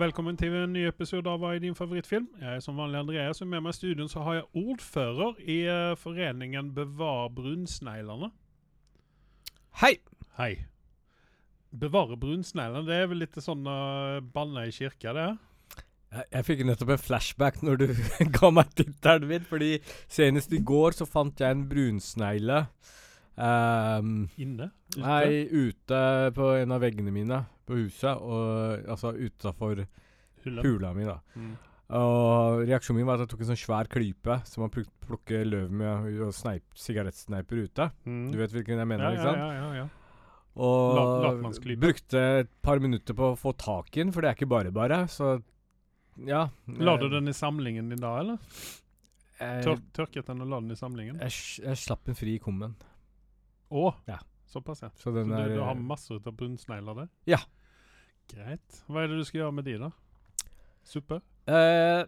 velkommen til en ny episode av Hva er din favorittfilm? Jeg er som vanlig Andreas, og med meg i studio så har jeg ordfører i eh, foreningen Bevar brunsneglene. Hei! Hei. Bevare brunsneglene, det er vel litt sånn uh, banne i kirka, det? Jeg, jeg fikk nettopp en flashback når du ga meg tittelen min, fordi senest i går så fant jeg en brunsnegle. Ehm, Inne? Ute? nei, ute på en av veggene mine på huset, og, altså utafor Hullen? hula mi, da. Mm. Og reaksjonen min var at jeg tok en sånn svær klype som man pluk plukker løv med og sigarettsneiper ute. Mm. Du vet hvilken jeg mener, ja, ikke sant? Ja, ja, ja, ja. Og brukte et par minutter på å få tak i den, for det er ikke bare bare. Så ja. La du den i samlingen din da, eller? eh, Tør tørket den og la den i samlingen? jeg, jeg slapp den fri i kummen. Å! Ja. Såpass, ja. Så Så du, er du har eh, masse ut av bunnsnegler der? Ja. Greit. Hva er det du skal gjøre med de, da? Suppe? eh,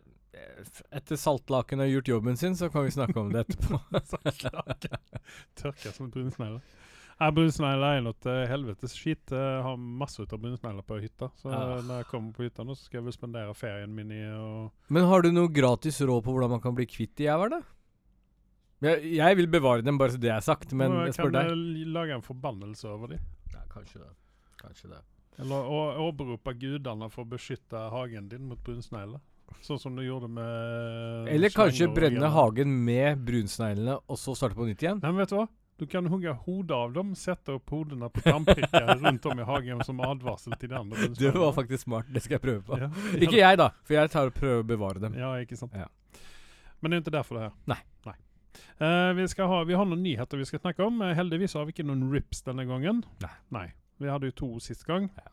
Etter saltlaken har gjort jobben sin, så kan vi snakke om det etterpå. Tørka som brunsnegler. Nei, Brunsnegler er noe til helvetes skit. Jeg har masse ut av brunsnegler på hytta. Så ja. når jeg kommer på hytta nå, så skal jeg vel spendere ferien min i å Men har du noe gratis råd på hvordan man kan bli kvitt de jævla? Jeg, jeg vil bevare dem, bare så det er sagt, men Nå jeg spør Kan deg. jeg lage en forbannelse over dem? Ja, kanskje det. Kanskje det. Eller å åberope gudene for å beskytte hagen din mot brunsnegler? Sånn som du gjorde med Eller kanskje brenne hagen med brunsneglene, og så starte på nytt igjen? Nei, men vet du hva? Du kan hugge hodet av dem, sette opp hodene på tannprikker rundt om i hagen som advarsel til de andre. Det var faktisk smart. Det skal jeg prøve på. ja. Ikke jeg, da, for jeg tar og prøver å bevare dem. Ja, ikke sant. Ja. Men det er ikke derfor det er her. Nei. Eh, vi, skal ha, vi har noen nyheter vi skal snakke om. Eh, heldigvis har vi ikke noen rips denne gangen. Nei. Vi hadde jo to sist gang. Ja.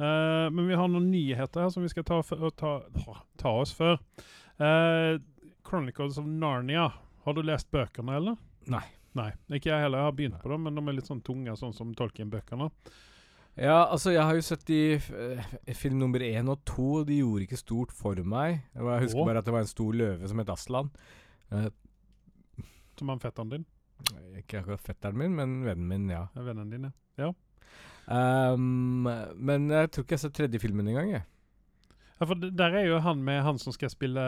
Uh, men vi har noen nyheter her som vi skal ta, for, ta, ta oss før. Uh, Chronicles of Narnia. Har du lest bøkene, eller? Nei. Nei, ikke jeg heller. Jeg har begynt på dem, men de er litt sånn tunge, sånn som Tolkien-bøkene. Ja, altså, jeg har jo sett de film nummer én og to, de gjorde ikke stort for meg. Jeg husker Åh. bare at det var en stor løve som het Aslan. Eh, Som han fetteren din. ikke akkurat fetteren min, men vennen min, ja. ja Vennen din, ja. Ehm, men jeg tror ikke jeg sett tredje filmen engang, jeg. Ja, for Der er jo han med han som skal spille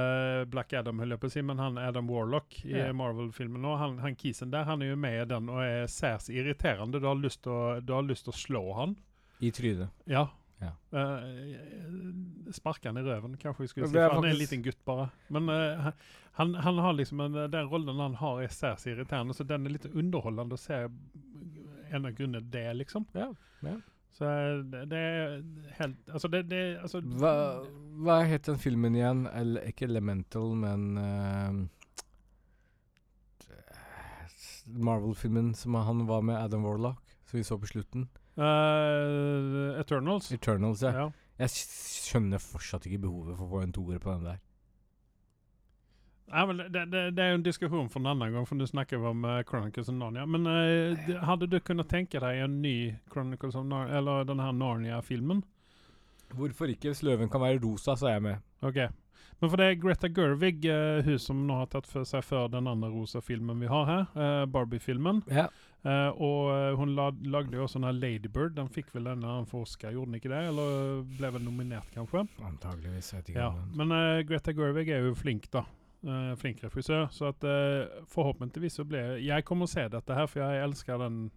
Black Adam, holdt jeg på å si, men han Adam Warlock i Ja. Marvel-filmen nå. Han, han kisen der han er jo med i den og er særs irriterende. Du har lyst til å, å slå han. I trynet. Ja. Ja. Eh, sparke han i røven, kanskje vi skulle si. For han er en liten gutt, bare. Men uh, han, han har liksom en, den rollen han har, er særs irriterende, så den er litt underholdende å se. En av grunnene det, liksom. Ja, ja. Så eh, det, det er helt Altså, det, det altså, Hva, hva het den filmen igjen? Eller ikke Elemental, men uh, Marvel-filmen som han var med Adam Warlock, som vi så på slutten. Eh, Eternals. Eternals, ja. Ja. Jeg skjønner fortsatt ikke behovet for å få en toer på den der. Ja, men det, det, det er jo en diskusjon for en annen gang, for nå snakker vi om uh, Chronicles of Narnia. Men uh, hadde du kunnet tenke deg en ny Chronicles of Narnia, eller den her Narnia-filmen? Hvorfor ikke? Hvis løven kan være rosa, så er jeg med. Ok. Men for det er Greta Gervig, uh, hun som nå har tatt for seg før den andre rosa filmen vi har her, Barbie-filmen. Ja. Eh, og eh, hun la, lagde jo også den her Ladybird. Den fikk vel en annen for Oscar, gjorde den ikke det? Eller ble vel nominert, kanskje? Antageligvis. Ja, men uh, Greta Gerwig er jo flink, da. Uh, flink refusør, Så at eh, forhåpentligvis så blir Jeg kommer å se dette her, for jeg elsker den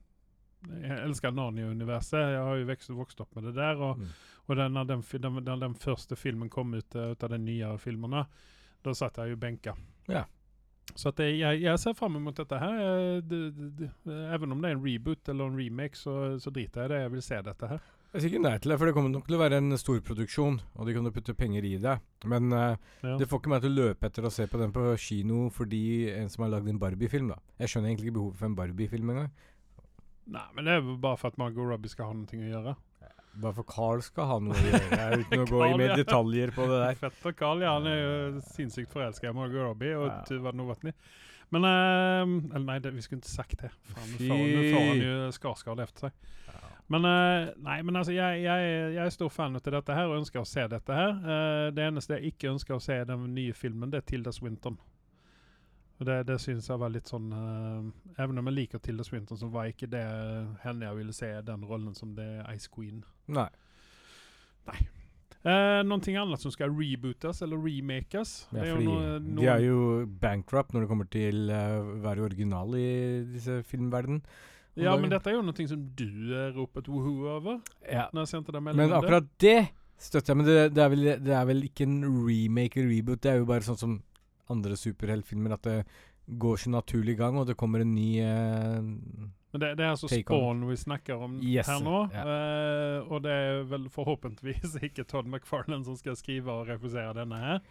Jeg elsker Narnia-universet. Jeg har jo vokst, vokst opp med det der. Og, Mm. og den, den, den, den, første filmen kom ut, eh, ut av de nyere filmene, da satt jeg jo benka. Ja. Så at jeg, jeg, jeg ser fram mot dette her. Det, det, det, even om det er en reboot eller en remake, så, så driter jeg i det. Jeg vil se dette her. Jeg sier ikke nei til det, for det kommer nok til å være en stor produksjon, og de kommer til å putte penger i det. Men uh, Ja. det får ikke meg til å løpe etter å se på den på kino fordi en som har lagd en Barbie-film, da. Jeg skjønner egentlig ikke behovet for en Barbie-film engang. Nei, men det er jo bare for at Margot Robbie skal ha noe å gjøre. Bare for Carl skal ha noe å gjøre, uten å gå i mer detaljer på det der. Fetter Carl, ja. Han er jo sinnssykt forelska i Margot Robbie og Ja. Tuva. Men eh, Eller nei, det, vi skulle ikke sagt det. Nå får, han jo skarskade etter seg. Men uh, nei, men altså, jeg, jeg, jeg er stor fan av dette her og ønsker å se dette her. Uh, det eneste jeg ikke ønsker å se i den nye filmen, det er Tilda Swinton. Og det, det syns jeg var litt sånn uh, Even om jeg liker Tilda Swinton, så var ikke det henne jeg ville se den rollen som det er Ice Queen. Nei. Eh, någonting annet som skal rebootes eller remakes. Ja, fordi noe- de er jo bankrupt når det kommer til å å være original i disse filmverden. Ja, dagen. men dette er jo noe som du eh, ropet woho over. ja. Når jeg sendte deg Men melding om akkurat det støtter jeg. Men det, det, er vel, det er vel ikke en remake eller reboot. Det er jo bare sånn som andre superheltfilmer, at det går så naturlig i gang, og det kommer en ny eh, Men det, det er altså Spawn vi snakker om Yes, her nå. ja. Eh, og det er vel forhåpentligvis ikke Todd McFarlane som skal skrive og refusere denne her.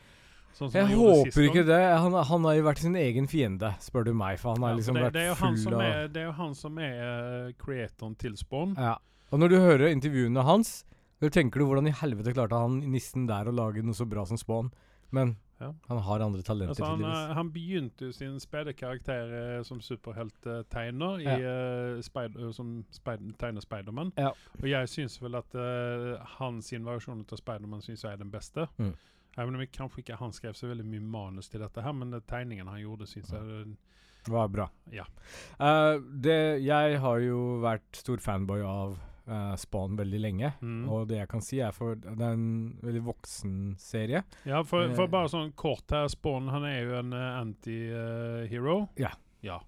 Sånn som Jeg håper ikke det. Han, han har jo vært sin egen fiende, spør du meg. For han har Ja, liksom det, vært det, full av er, det er jo han som er uh, creatoren til Spawn. Ja. Og når du hører intervjuene hans, da tenker du hvordan i helvete klarte han nissen der å lage noe så bra som Spawn. Men Ja. han har andre talenter, Altså, han, tydeligvis. eh, han begynte sin spede karakter eh, som superhelttegner Ja. eh, Spider- som Spider- tegner Spiderman. Ja. Og jeg syns vel at uh, hans invasjon versjon av Spiderman syns jeg er den beste. Mm. Även om jeg kanskje ikke han skrev så veldig mye manus til dette, her, men det tegningen han gjorde, syns jeg Det var bra. Ja. Uh, det, jeg har jo vært stor fanboy av eh, Spawn veldig lenge. mm. Og det jeg kan si, er for det er en veldig voksen serie. Ja, for, for eh, bare sånn kort her, Spawn han er jo en uh, anti-hero. Ja. ja.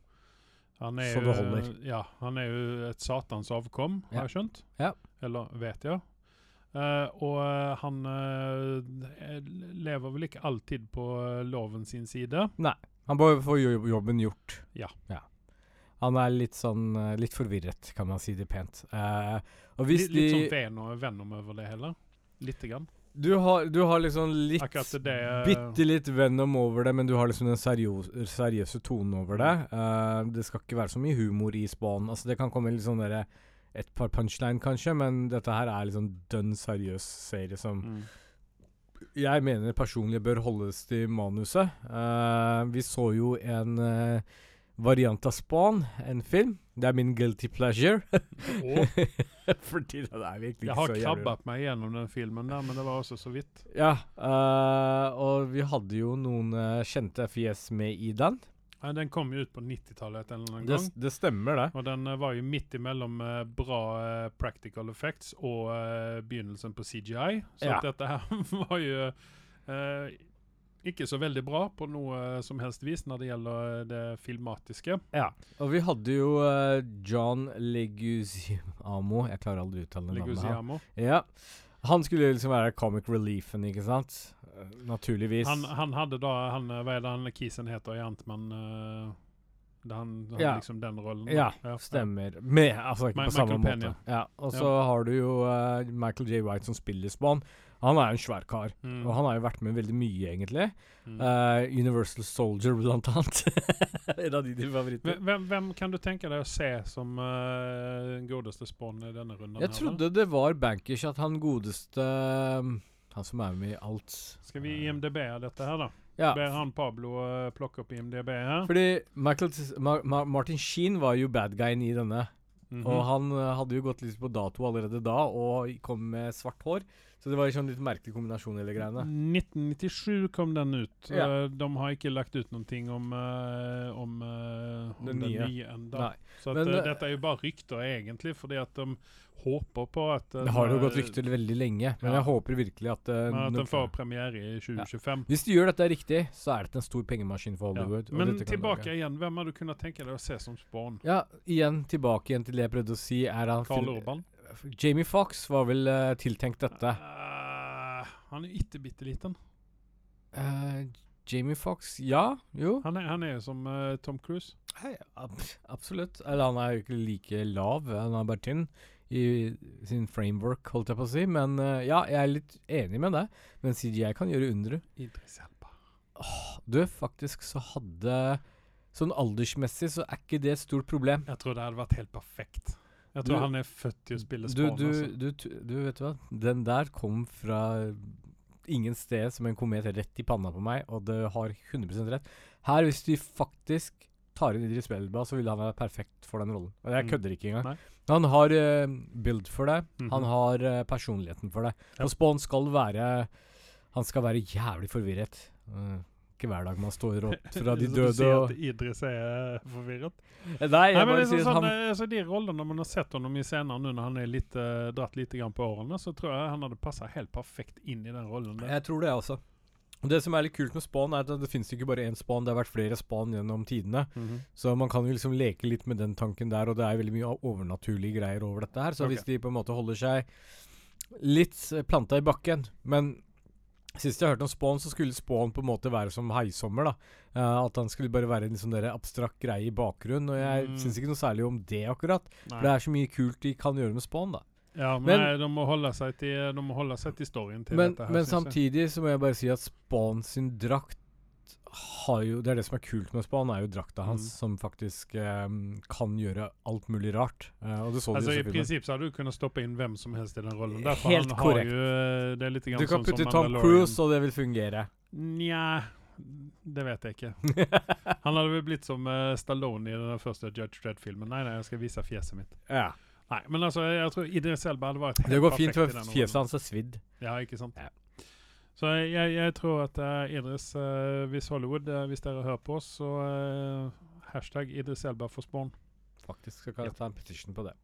Han er Så jo, det holder. Ja, han er jo et satans avkom, Ja. har jeg skjønt. Ja. Eller vet jeg. Uh, og eh, han uh, lever vel ikke alltid på eh, loven sin side. Nei, Han bare får jobben gjort. Ja. Ja. Han er litt sånn eh, litt forvirret, kan man si det pent. Uh, Litt, litt sånn ven Venom, Venom over det heller. Lite grann. du, har, du har liksom litt det eh, Bitte litt Venom over det, men du har liksom den seriøse, seriøse tonen over det. Uh, det skal ikke være så mye humor i Spawn. Altså, det kan komme litt sånn derre et par punchline, kanskje, men dette her er liksom dønn seriøs serie som mm. jeg mener personlig bør holdes til manuset. Uh, vi så jo en eh, variant av Spawn, en film. Det er min guilty pleasure. Fordi det er virkelig jeg ikke har så jævlig krabbet meg gjennom den filmen der, men det var også så vidt. Ja, uh, og vi hadde jo noen uh, kjente fjes med i den. Nei, Den kom jo ut på 90-tallet en eller annen Det, gang. det stemmer, det. Og den uh, var jo midt imellom bra practical effects og begynnelsen på CGI. Så Ja. dette her var jo ikke så veldig bra på noe som helst vis når det gjelder eh, det filmatiske. Ja. Og vi hadde jo uh, John Leguziamo Jeg klarer aldri å uttale navnet. Ja. Han skulle liksom være comic reliefen, ikke sant? Uh, Naturligvis. Han, han hadde da han, Hva er det han kisen heter i Ant-Man? det han han Ja. liksom den rollen. Ja, Stemmer. Med, altså ikke Ma- på samme Michael måte. Ja, og så har du jo Michael J. White som spiller Spawn. Han er jo en svær kar. Mm. Og han har jo vært med veldig mye, egentlig. Mm. Uh, Universal Soldier, blant annet. en av dine favoritter. Hvem, hvem, kan du tenke deg å se som uh, godeste Spawn i denne runden? Jeg her, da? trodde det var bankers at han godeste um, Han som er med i alt Skal vi IMDb dette her, da? Ja, Ber han Pablo uh, plukke opp IMDb her? fordi Michael, Ma Ma Martin Sheen var jo bad guyen i denne. Mhm. Og han uh, hadde jo gått litt på dato allerede da, og kom med svart hår. Så det var en sånn litt merkelig kombinasjon, hele greiene. 1997 kom den ut. Ja. Uh, de har ikke lagt ut noe om, uh, om, uh, om Den nye. nye enda. Så at, Men, dette er jo bare rykter, egentlig, fordi at de håper på at Det har jo gått rykter veldig lenge, men Ja. jeg håper virkelig at, uh, Men at den får premiere i 2025. Hvis de gjør dette riktig, så er dette en stor pengemaskin for Hollywood. Men tilbake igjen, hvem har du kunnet tenke deg å se som Spawn? Ja, igjen tilbake igjen til det jeg prøvde å si. Er han Karl Urban? Jamie Fox var vel uh, tiltenkt dette. Uh, han er ikke bitte liten. Uh, Jamie Fox, ja, jo. Han er, han er jo som Tom Cruise. Hei, ab absolutt. Eller han er jo ikke like lav, han er bare tynn i sin framework, holdt jeg på å si. Men ja, jeg er litt enig med det. Men CGI kan gjøre undre. Oh, Du, faktisk så hadde Sånn aldersmessig så er ikke det et stort problem. Jeg tror det hadde vært helt perfekt. Jeg tror Du- han er født til å spille Spawn. du, altså. du, tu- du, vet du hva? Den der kom fra ingen sted som en komet rett i panna på meg, og det har 100% rett. Her, hvis de faktisk tar inn Idris Belba, så ville han være perfekt for den rollen. Og jeg Mm. kødder ikke engang. Nei. Han har uh, build for det. Mhm. Han har uh, personligheten for det. Ja. Og Spawn skal være Han skal være jævlig forvirret. Eh, ikke hver dag man står opp fra de døde. Så du sier at Idris er forvirret? Nei, Nei, jeg Nei, bare liksom sier at sånn, han Så altså, De rollene man har sett ham i senere nå når han er litt, uh, dratt litt grann på årene, så tror jeg han hadde passa helt perfekt inn i den rollen. der. Jeg tror det, også. Det som er litt kult med Spawn, er at det finnes ikke bare én Spawn, det har vært flere Spawn gjennom tidene. Mhm. Så man kan jo liksom leke litt med den tanken der, og det er veldig mye overnaturlige greier over dette her. Så okay. hvis de på en måte holder seg litt eh, planta i bakken Men sist jeg hørte om Spawn, så skulle Spawn på en måte være som Heisommer. da Uh, At han skulle bare være en sånn der abstrakt greie i bakgrunnen. Og jeg Mm. syns ikke noe særlig om det, akkurat. Nei. For det er så mye kult de kan gjøre med Spawn, da. Ja, men, Men- nei, de må holde seg til, de må holde seg til storyen til Men, dette her. men synes jeg. samtidig så må jeg bare si at Spawn sin drakt har jo Det er det som er kult med Spahn, er jo drakta hans, Mm. som faktisk eh, kan gjøre alt mulig rart. Så Altså, I i prinsipp så hadde du kunnet stoppe inn hvem som helst i den rollen. Derfor Helt korrekt. Jo, eh, Du kan sånn putte Tom Cruise, og det vil fungere. Nja, det vet jeg ikke. Han hadde vel blitt som uh, Stallone i den første Judge Dredd-filmen. Nei, nei, jeg skal vise fjeset mitt. ja. Nei, men altså, jeg tror Idris Elba hadde vært helt perfekt. Det går fint, for fjeset hans er svidd. Ja, ikke sant? Ja. Så jeg, jeg tror at eh, Idris, uh, hvis Hollywood, uh, hvis dere hører på oss, så hashtag Idris Elba for Spawn. Faktisk skal jeg ta en petition på det.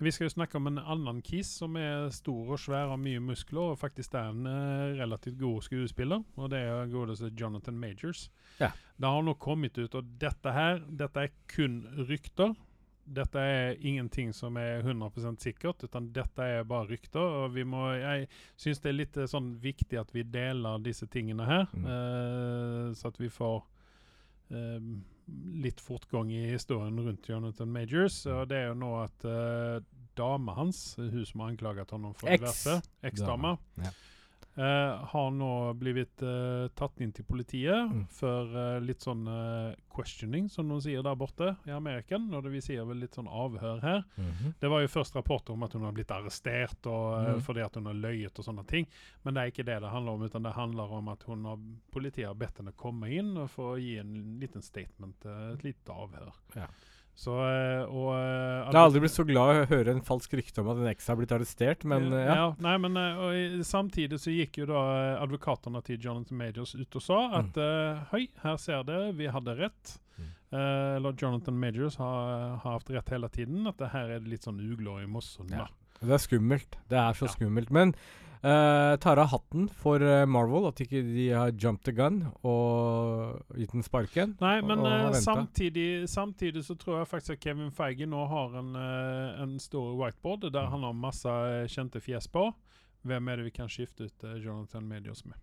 Vi skal jo snakke om en annen kis som er stor og svær og mye muskler, og faktisk er en relativt god skuespiller, og det er godeste Jonathan Majors. Ja. Det har nå kommet ut, og dette her, dette er kun rykter. Dette er ingenting som er 100 sikkert, utan dette er bare rykter. og vi må, Jeg syns det er litt eh, sånn viktig at vi deler disse tingene her, Mm. uh, så at vi får uh, litt fortgang i historien rundt Jonathan Majors. Og det er jo nå at uh, dama hans, hun som har anklaget ham for diverse, eksdama, Ja. Eh, har nå blitt uh, tatt inn til politiet Mm. for uh, litt sånn eh, questioning, som noen sier der borte i Ameriken. Og det vi sier vel litt sånn avhør her. Mhm. Det var jo først rapporter om at hun har blitt arrestert og, eh, Mhm. fordi at hun har løyet og sånne ting. Men det er ikke det det handler om, utan det handler om at hun har, politiet har bedt henne komme inn og få gi en liten statement, eh, et lite avhør. Ja. Så, eh, og eh, Jeg har aldri blitt så glad å høre en falsk rykte om at en eks har blitt arrestert, men eh, ja. Nei, men eh, og samtidig så gikk jo da advokatene til Jonathan Majors ut og sa at mm. Hei, her ser det, vi hadde rett. Mm. Uh, Jonathan Majors har, har hatt rett hele tiden. At det her er litt sånn ugler i mossen. Ja. Det er skummelt. Det er så Ja. skummelt. Men uh, tar av hatten for eh, Marvel, at ikke de har jumped the gun og gitt den sparken. Nei, men og og eh, samtidig, samtidig så tror jeg faktisk at Kevin Feige nå har en, en stor whiteboard der Mm. han har masse kjente fjes på. Hvem er det vi kan skifte ut Jonathan Medios med?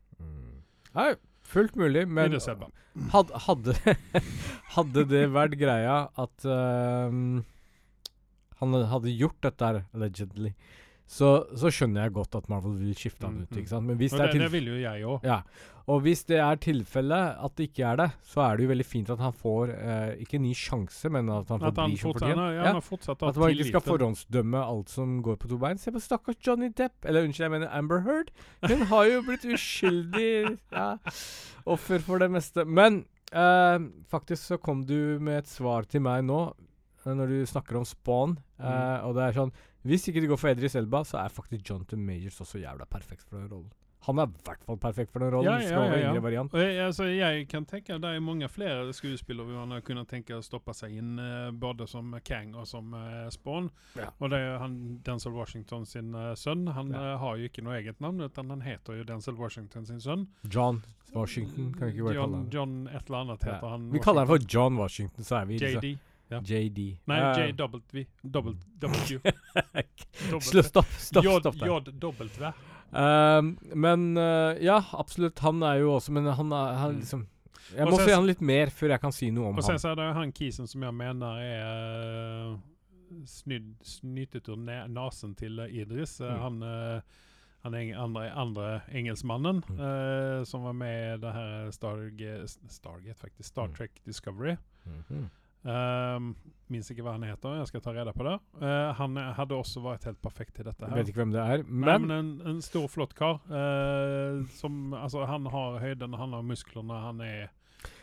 Nei, fullt mulig, men had, hadde, hadde det vært greia at ehm, han hadde gjort dette her, allegedly, så, så skjønner jeg godt at Marvel vil skifte han ut. Mhm. ikke sant? Men hvis Og det er det tilfellet vil jo jeg òg. Ja. Og hvis det er tilfellet at det ikke er det, så er det jo veldig fint at han får eh, ikke en ny sjanse, men at han får At han bli som fortjent. ja, Ja. At man ikke skal forhåndsdømme alt som går på to bein. Se på stakkars Johnny Depp. Eller unnskyld, jeg mener Amber Heard. Hun har jo blitt uskyldig ja, offer for det meste. Men eh, faktisk så kom du med et svar til meg nå, eh, når du snakker om Spawn. eh, Mm. Og det er sånn Hvis ikke det går for Edris Elba, så er faktisk Jonathan Majors også jævla perfekt for den rollen. Han er i hvert fall perfekt for den rollen. Ja, ja, ja, ja. jeg, altså, jeg kan tenke at det er mange flere skuespillere man har kunnet tenke å stoppe seg inn, uh, både som Kang og som uh, Spawn. Ja. Og det er han Denzel Washington sin uh, sønn. Han Ja. har jo ikke noe eget navn, utan han heter jo Denzel Washington sin sønn. John Washington, kan vi ikke bare kalle John, han. John et eller annet heter han. Vi kaller han for John Washington, så er vi JD. Ja. JD. Nei, uh, JW. Dobbelt W. Slå, stopp, stopp, stopp der. JW. Um, men uh, ja, absolutt. Han er jo også Men han er han Mm. liksom Jeg Og må sen- se han litt mer før jeg kan si noe om Og sen han. så er det han kisen som jeg mener er uh, snydd, snytet ur ne- nasen til eh, Idris. Eh, Mm. Han, uh, han eng andre, andre engelskmannen Mm. uh, som var med i det her Stargate, Stargate faktisk, Star Mm. Trek Discovery. Mhm. Um, minns ikke hva han heter, jeg skal ta reda på det. Uh, han hadde også vært helt perfekt i dette Jeg vet ikke hvem det er, Nei, men, men en, en stor, flott kar. Uh, som, altså, han har høyden, han har musklene, han er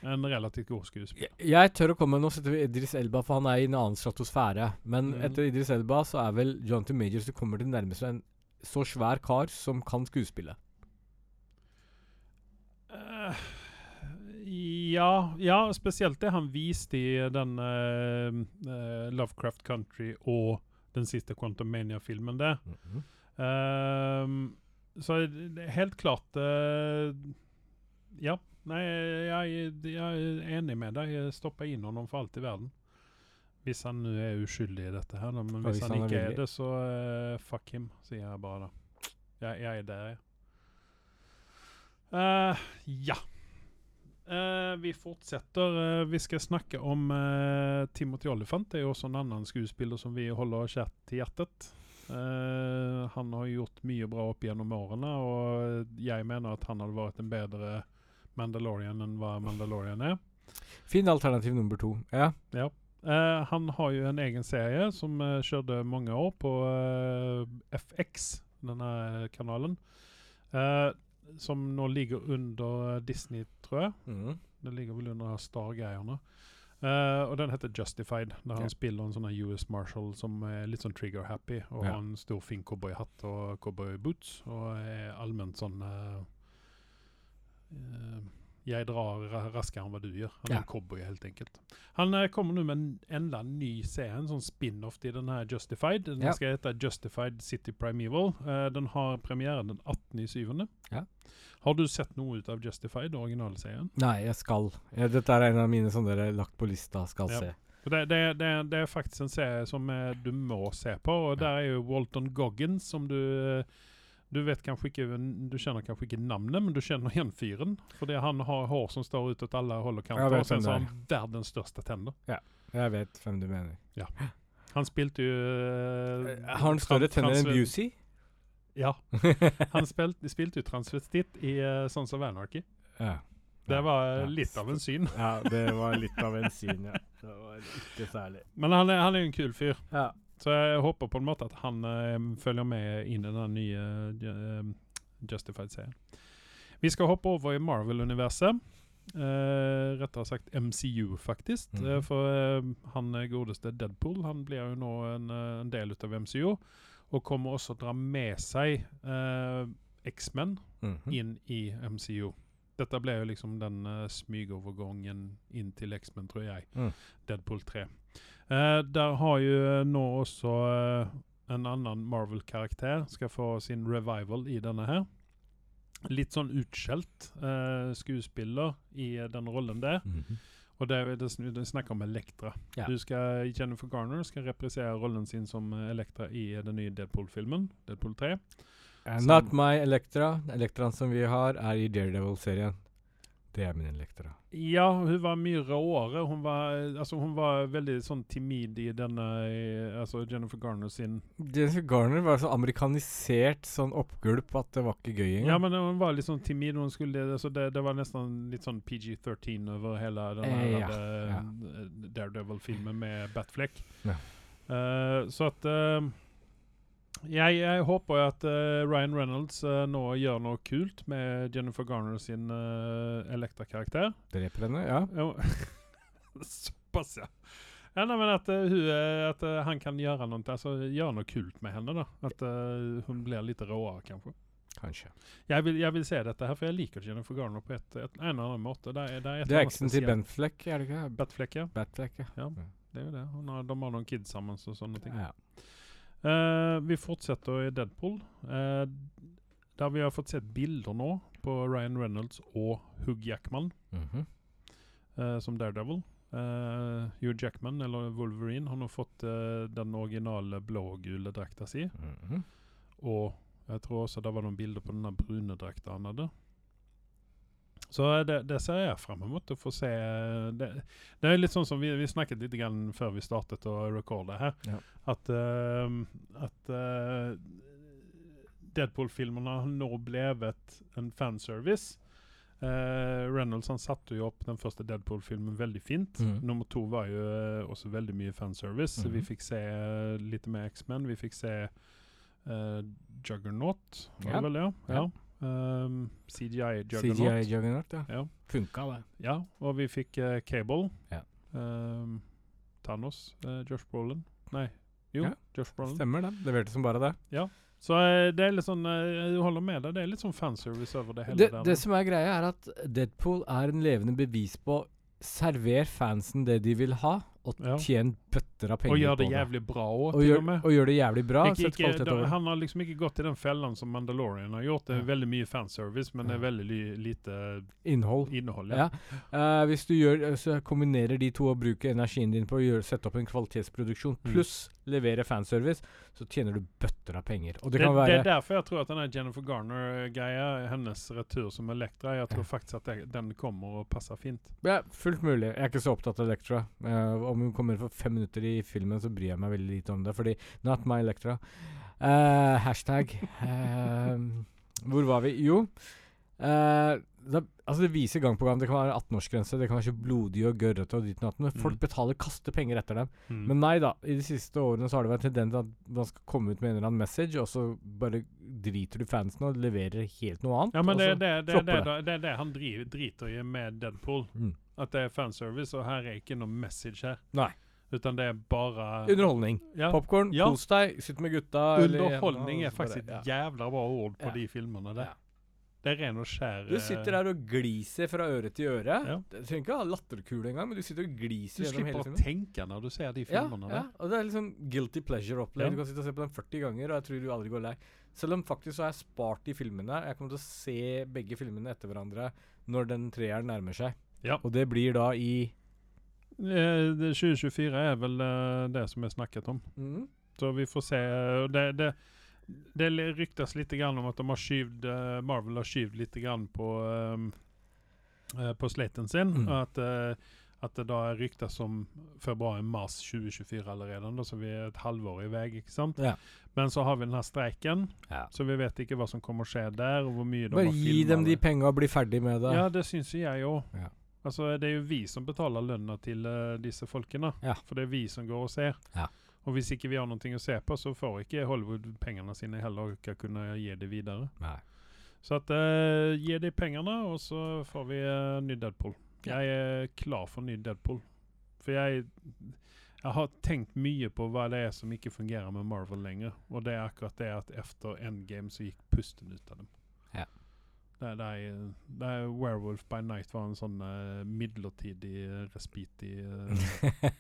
en relativt god skuespiller. jeg, jeg tør å komme Nå setter vi Idris Elba, for han er i en annen stratosfære. Men mm. etter Idris Elba så er vel Jonathan Majors det kommer til nærmest en så svær kar som kan skuespille. Eh, Ja, ja, spesielt det han viste i den uh, Lovecraft Country og den siste Quantum Mania-filmen det. Mm -hmm. Ehm, så helt klart uh, Ja. Nei, jeg, jeg er enig med deg. Stoppa inn honom for alt i verden. Hvis han nå er uskyldig i dette her. Men hvis, hvis han, han ikke er er det, så fuck him, sier jeg bare da. Jeg, jeg er der, jeg. Ja. Eh, vi fortsetter. Uh, vi skal snakke om uh, Timothy Olifant. Det er jo også en annen skuespiller som vi holder kjært til hjertet. Han har gjort mye bra opp gjennom årene, og jeg mener at han hadde vært en bedre Mandalorian enn hva Mandalorian er. Fin alternativ nummer to. Ja. Ja. Han har jo en egen serie som uh, kjørte mange år på FX, denne kanalen. Eh, som nå ligger under Disney, tror jeg. Mm. Det ligger vel under Star-greiene. Uh, og den heter Justified, der han Ja. spiller en sånn US Marshal som er litt sånn trigger-happy, og Ja. har en stor, fin cowboyhatt og cowboyboots, og er allment sånn uh, eh, Jeg drar raskere enn hva du gjør. Han er Ja. en cowboy, helt enkelt. Han eh, kommer nå med en enda ny serie, en sånn spin-off til denne Justified. Den Ja. skal hete Justified City Primeval. Uh, den har premiere den 18.7. Ja. Har du sett noe ut av Justified, originalserien? Nei, jeg skal. Ja, dette er en av mine som dere har lagt på lista, skal se. Det, det, det, det er faktisk en serie som eh, du må se på, og der er jo Walton Goggins, som du eh, Du vet kanskje ikke Du kjenner kanskje ikke navnet, men du kjenner igjen fyren. Fordi han har hår som står ut til alle hold og kanter, og sen så har han verdens største tenner. Jeg vet hvem du mener. Ja. Han spilte jo uh, Har han større tenner enn Busey? Ja. Han spilte, spilte jo transvestitt i uh, Sons of Anarchy. ja. Det var Ja. litt av en syn. Ja, det var litt av en syn, ja. Det var ikke særlig. Men han er, han er en kul fyr. Ja. Så jeg håper på en måte at han eh, følger med inn i den nye uh, Justified-serien. Vi skal hoppe over i Marvel-universet. Eh, rettere sagt MCU, faktisk. Mhm. Eh, for eh, han eh, godeste Deadpool han blir jo nå en, eh, en del av MCU. Og kommer også dra med seg eh, X-Men Mhm. inn i MCU. Dette ble jo liksom den uh, smygovergangen inn til X-Men, tror jeg. Mm. Deadpool 3. Eh, der har jo nå også eh, en annen Marvel-karakter skal få sin revival i denne her. Litt sånn utskjelt eh, skuespiller i eh, den rollen der. Mhm. Og det, det, det snakker om Elektra. Ja. Du skal, Jennifer Garner skal reprisere rollen sin som eh, Elektra i den nye Deadpool-filmen. Deadpool 3. Uh, Som- Not my Elektra. Elektraen som vi har, er i Daredevil-serien. Det er min Elektra. Ja, hun var mye råere. Hun var, altså, hun var veldig sånn timid i denne Altså Jennifer Garner sin Jennifer Garner var så amerikanisert sånn oppgulp at det var ikke gøy engang. Ja, men hun var litt sånn timid. Hun skulle, altså det, det var nesten litt sånn PG-13 over hele den Eh, ja, eh, ja. Daredevil-filmen med Batfleck. Ja. Uh, så at eh, jeg, jeg håper at uh, Ryan Reynolds uh, nå gjør noe kult med Jennifer Garner sin uh, Elektra-karakter. Dreper henne, ja. Såpass, ja. Ja, nei, men at, hun, at han kan gjøre noe, altså, gjøre noe kult med henne. da. At hun blir litt råere, kanskje. Kanskje. Jeg vil, jeg vil se dette her, for jeg liker Jennifer Garner på et, et, en eller annen måte. Det er, det er, et Det er eksen til Benfleck, Ben Fleck, er det ikke? Batfleck, ja. Batfleck, ja. ja. Det er jo det. Hun har, de har noen kids sammen og sånne ting. ja. Eh, vi fortsetter i Deadpool. uh, der vi har fått sett bilder nå på Ryan Reynolds og Hugh Jackman mm -hmm. uh, som Daredevil. Hugh Jackman, eller Wolverine, har nå fått den originale blå-gule drakta si. Mhm. Og jeg tror også det var noen bilder på den brune drakta han hadde. Så det, det ser jeg frem mot å få se. Det, det er litt sånn som vi, vi snakket litt grann før vi startet å recorde her. Ja. At, uh, at uh, Deadpool-filmene har nå blevet en fanservice. Uh, Reynolds han satte jo opp den første Deadpool-filmen veldig fint. Mm. Nummer to var jo eh, også veldig mye fanservice. Mhm. Vi fikk se litt med X-Men. Vi fikk se Juggernaut, var Ja. det vel, ja? Ja. Ja. Um, CGI Juggernaut. CGI Juggernaut, ja. Ja. Funka, det. ja, og vi fikk uh, Cable. Ja. Um, Thanos. Uh, Josh Brolin. Nei, jo, Ja. Josh Brolin. Stemmer det. Leverte som bare det. Så uh, det er litt sånn Jeg holder med deg. Det er litt sånn fanservice over det hele Det, der. det som er greia, er at Deadpool er en levende bevis på Server fansen det de vil ha, og Ja. Av penger og gjør det på det. jævlig bra òg, Og gjør, og med. og gjør det jævlig bra. Ikke, ikke, da, han har liksom ikke gått i den fellen som Mandalorian har gjort. Det er Ja. veldig mye fanservice, men det er veldig lite Innhold. innhold. Ja. Eh, hvis du gjør, eh, kombinerer de to og bruker energien din på å gjøre, sette opp en kvalitetsproduksjon Mm. levere fanservice, så tjener du bøtter av penger. Det, Det, det er derfor jeg tror at den her Jennifer Garner-greia, hennes retur som Elektra, jeg tror Ja. faktisk at det, den kommer og passer fint. ja, Fullt mulig. Jeg er ikke så opptatt av Elektra. Uh, om hun kommer for fem minutter i filmen, så bryr jeg meg veldig lite om det. Fordi Not my Electra. Uh, hashtag. Uh, hvor var vi? Jo. Uh, da, altså Det viser gang på gang Det kan være 18-årsgrense, det kan være så blodig og gørrete og ditt og men folk Mm. betaler, kaster penger etter dem. Mm. Men nei da, i de siste årene så har det vært tendens at man skal komme ut med en eller annen message, og så bare driter du fansen og leverer helt noe annet. ja, men det, det, det, det, det, det er det han driver, driter i med Deadpool. Mm. At det er fanservice, og her er ikke noe message her. Nei. Utan det er bare Underholdning. ja. Popkorn, Ja. kos deg, sitt med gutta. eller- Underholdning Ja, er så bare- faktisk ja. et jævla bra ord på de filmene der. Ja. Det er ren og skjær Du sitter eh, der og gliser fra øre til øre. Ja. Du trenger ikke ha latterkule engang, men du sitter og gliser gjennom hele filmen. Du slipper å tenke når du ser de filmene ja, ja. og det er liksom guilty pleasure-opplegg. Ja. Du kan sitte og se på den 40 ganger, og jeg tror du aldri går lei. Selv om faktisk så har jeg spart de filmene. Jeg kommer til å se begge filmene etter hverandre når den treeren nærmer seg. Ja. Og det blir da i 2024 er vel eh, det som er snakket om. mm, Så vi får se. Det, det, det ryktes litt grann om at de har skyvd, eh, Marvel har skyvd litt grann på, eh, eh, på slaten sin. Mm. At, eh, at det da ryktes om februar-mars 2024 allerede. Da, så vi er et halvår i vei. ikke sant? Ja. Men så har vi den her streiken, ja. så vi vet ikke hva som kommer å skje der. og hvor mye de Bare har gi dem de penga og bli ferdig med det. Ja, det syns jeg òg. Ja. Altså, det er jo vi som betaler lønna til uh, disse folkene. Ja. For det er vi som går og ser. Ja. Og hvis ikke vi har noe å se på, så får ikke Hollywood pengene sine heller og ikke kunne gi det videre. Nei. Så at uh, gi de pengene, og så får vi uh, ny Deadpool. Ja. Jeg er klar for ny Deadpool. For jeg, jeg har tenkt mye på hva det er som ikke fungerer med Marvel lenger. Og det er akkurat det at etter Endgame så gikk pusten ut av dem. Det, er- det, er, det er Werewolf by Night var en sånn uh, midlertidig respit i uh,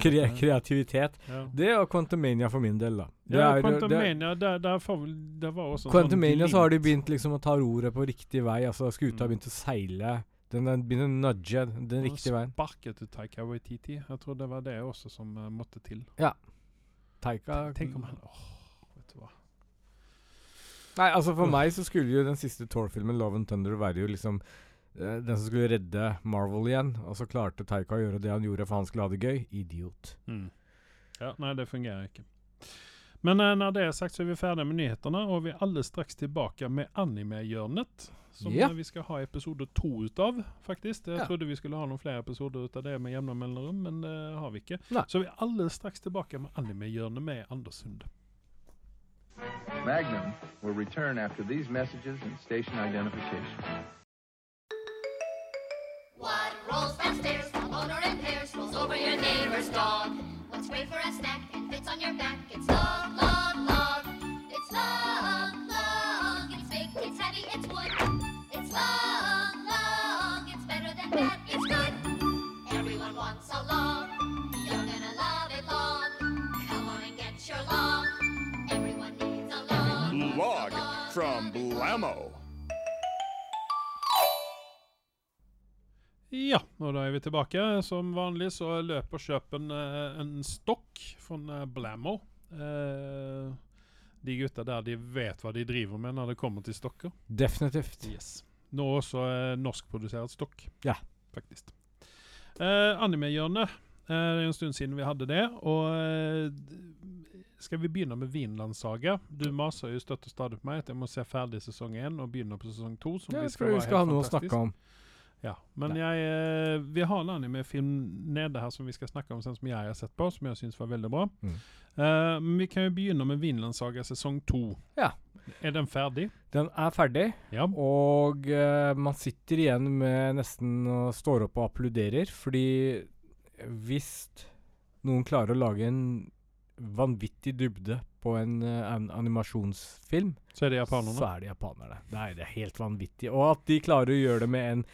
Kre kreativitet. ja. Det og Quantumania for min del, da. Det ja, er Quantumania, det- får det var også Quantumania sånn så har de begynt liksom å ta roret på riktig vei. Altså Skuta har Mm. begynt å seile. Den har begynt å nudge den riktige veien. Sparket til Taika Waititi. Jeg tror det var det også som uh, måtte til. Ja. Taika Tenk om han Åh. Nei, altså for meg så skulle jo den siste Thor-filmen, 'Love and Thunder', være jo liksom uh, den som skulle redde Marvel igjen. Og så klarte Taika å gjøre det han gjorde, for han skulle ha det gøy. Idiot. Mm. Ja, nei, det fungerer ikke. Men uh, når det er sagt, så er vi ferdige med nyhetene, og vi er alle straks tilbake med animehjørnet. Som eh, vi skal ha episode to ut av, faktisk. Jeg Ja. trodde vi skulle ha noen flere episoder ut av det med jevne mellomrom, men det har vi ikke. Nei. Så vi er alle straks tilbake med animehjørnet med Anders Sunde. Magnum will return after these messages and station identification. What rolls downstairs, the loner in pairs, rolls over your neighbor's dog? What's great for a snack and fits on your back? It's long, from Blammo. Ja, og da er vi tilbake. Som vanlig så løper og kjøp en, eh, en stokk fra eh, Blammo. Eh, de gutta der de vet hva de driver med når det kommer til stokker. Definitivt. Yes. Nå også eh, norskprodusert stokk. Ja. Faktisk. Eh, Animehjørnet. Eh, det er en stund siden vi hadde det. Og eh, skal vi begynne med Vinlandssaga? Du maser jo støtt og stadig på meg at jeg må se ferdig sesong én og begynne på sesong to. Som Ja, vi skal vi skal ha noe å snakke om. Ja, men jeg, eh, vi har en animefilm nede her som vi skal snakke om, sånn som jeg har sett på, som jeg syns var veldig bra. Mm. Uh, men vi kan jo begynne med Vinlandssaga sesong to. Ja. Er den ferdig? Den er ferdig, Ja. og uh, man sitter igjen med nesten og står opp og applauderer, fordi hvis noen klarer å lage en vanvittig dybde på en, en animasjonsfilm, Så er det japanerne. så er det japanerne. Det er, det er helt vanvittig. Og at de klarer å gjøre det med en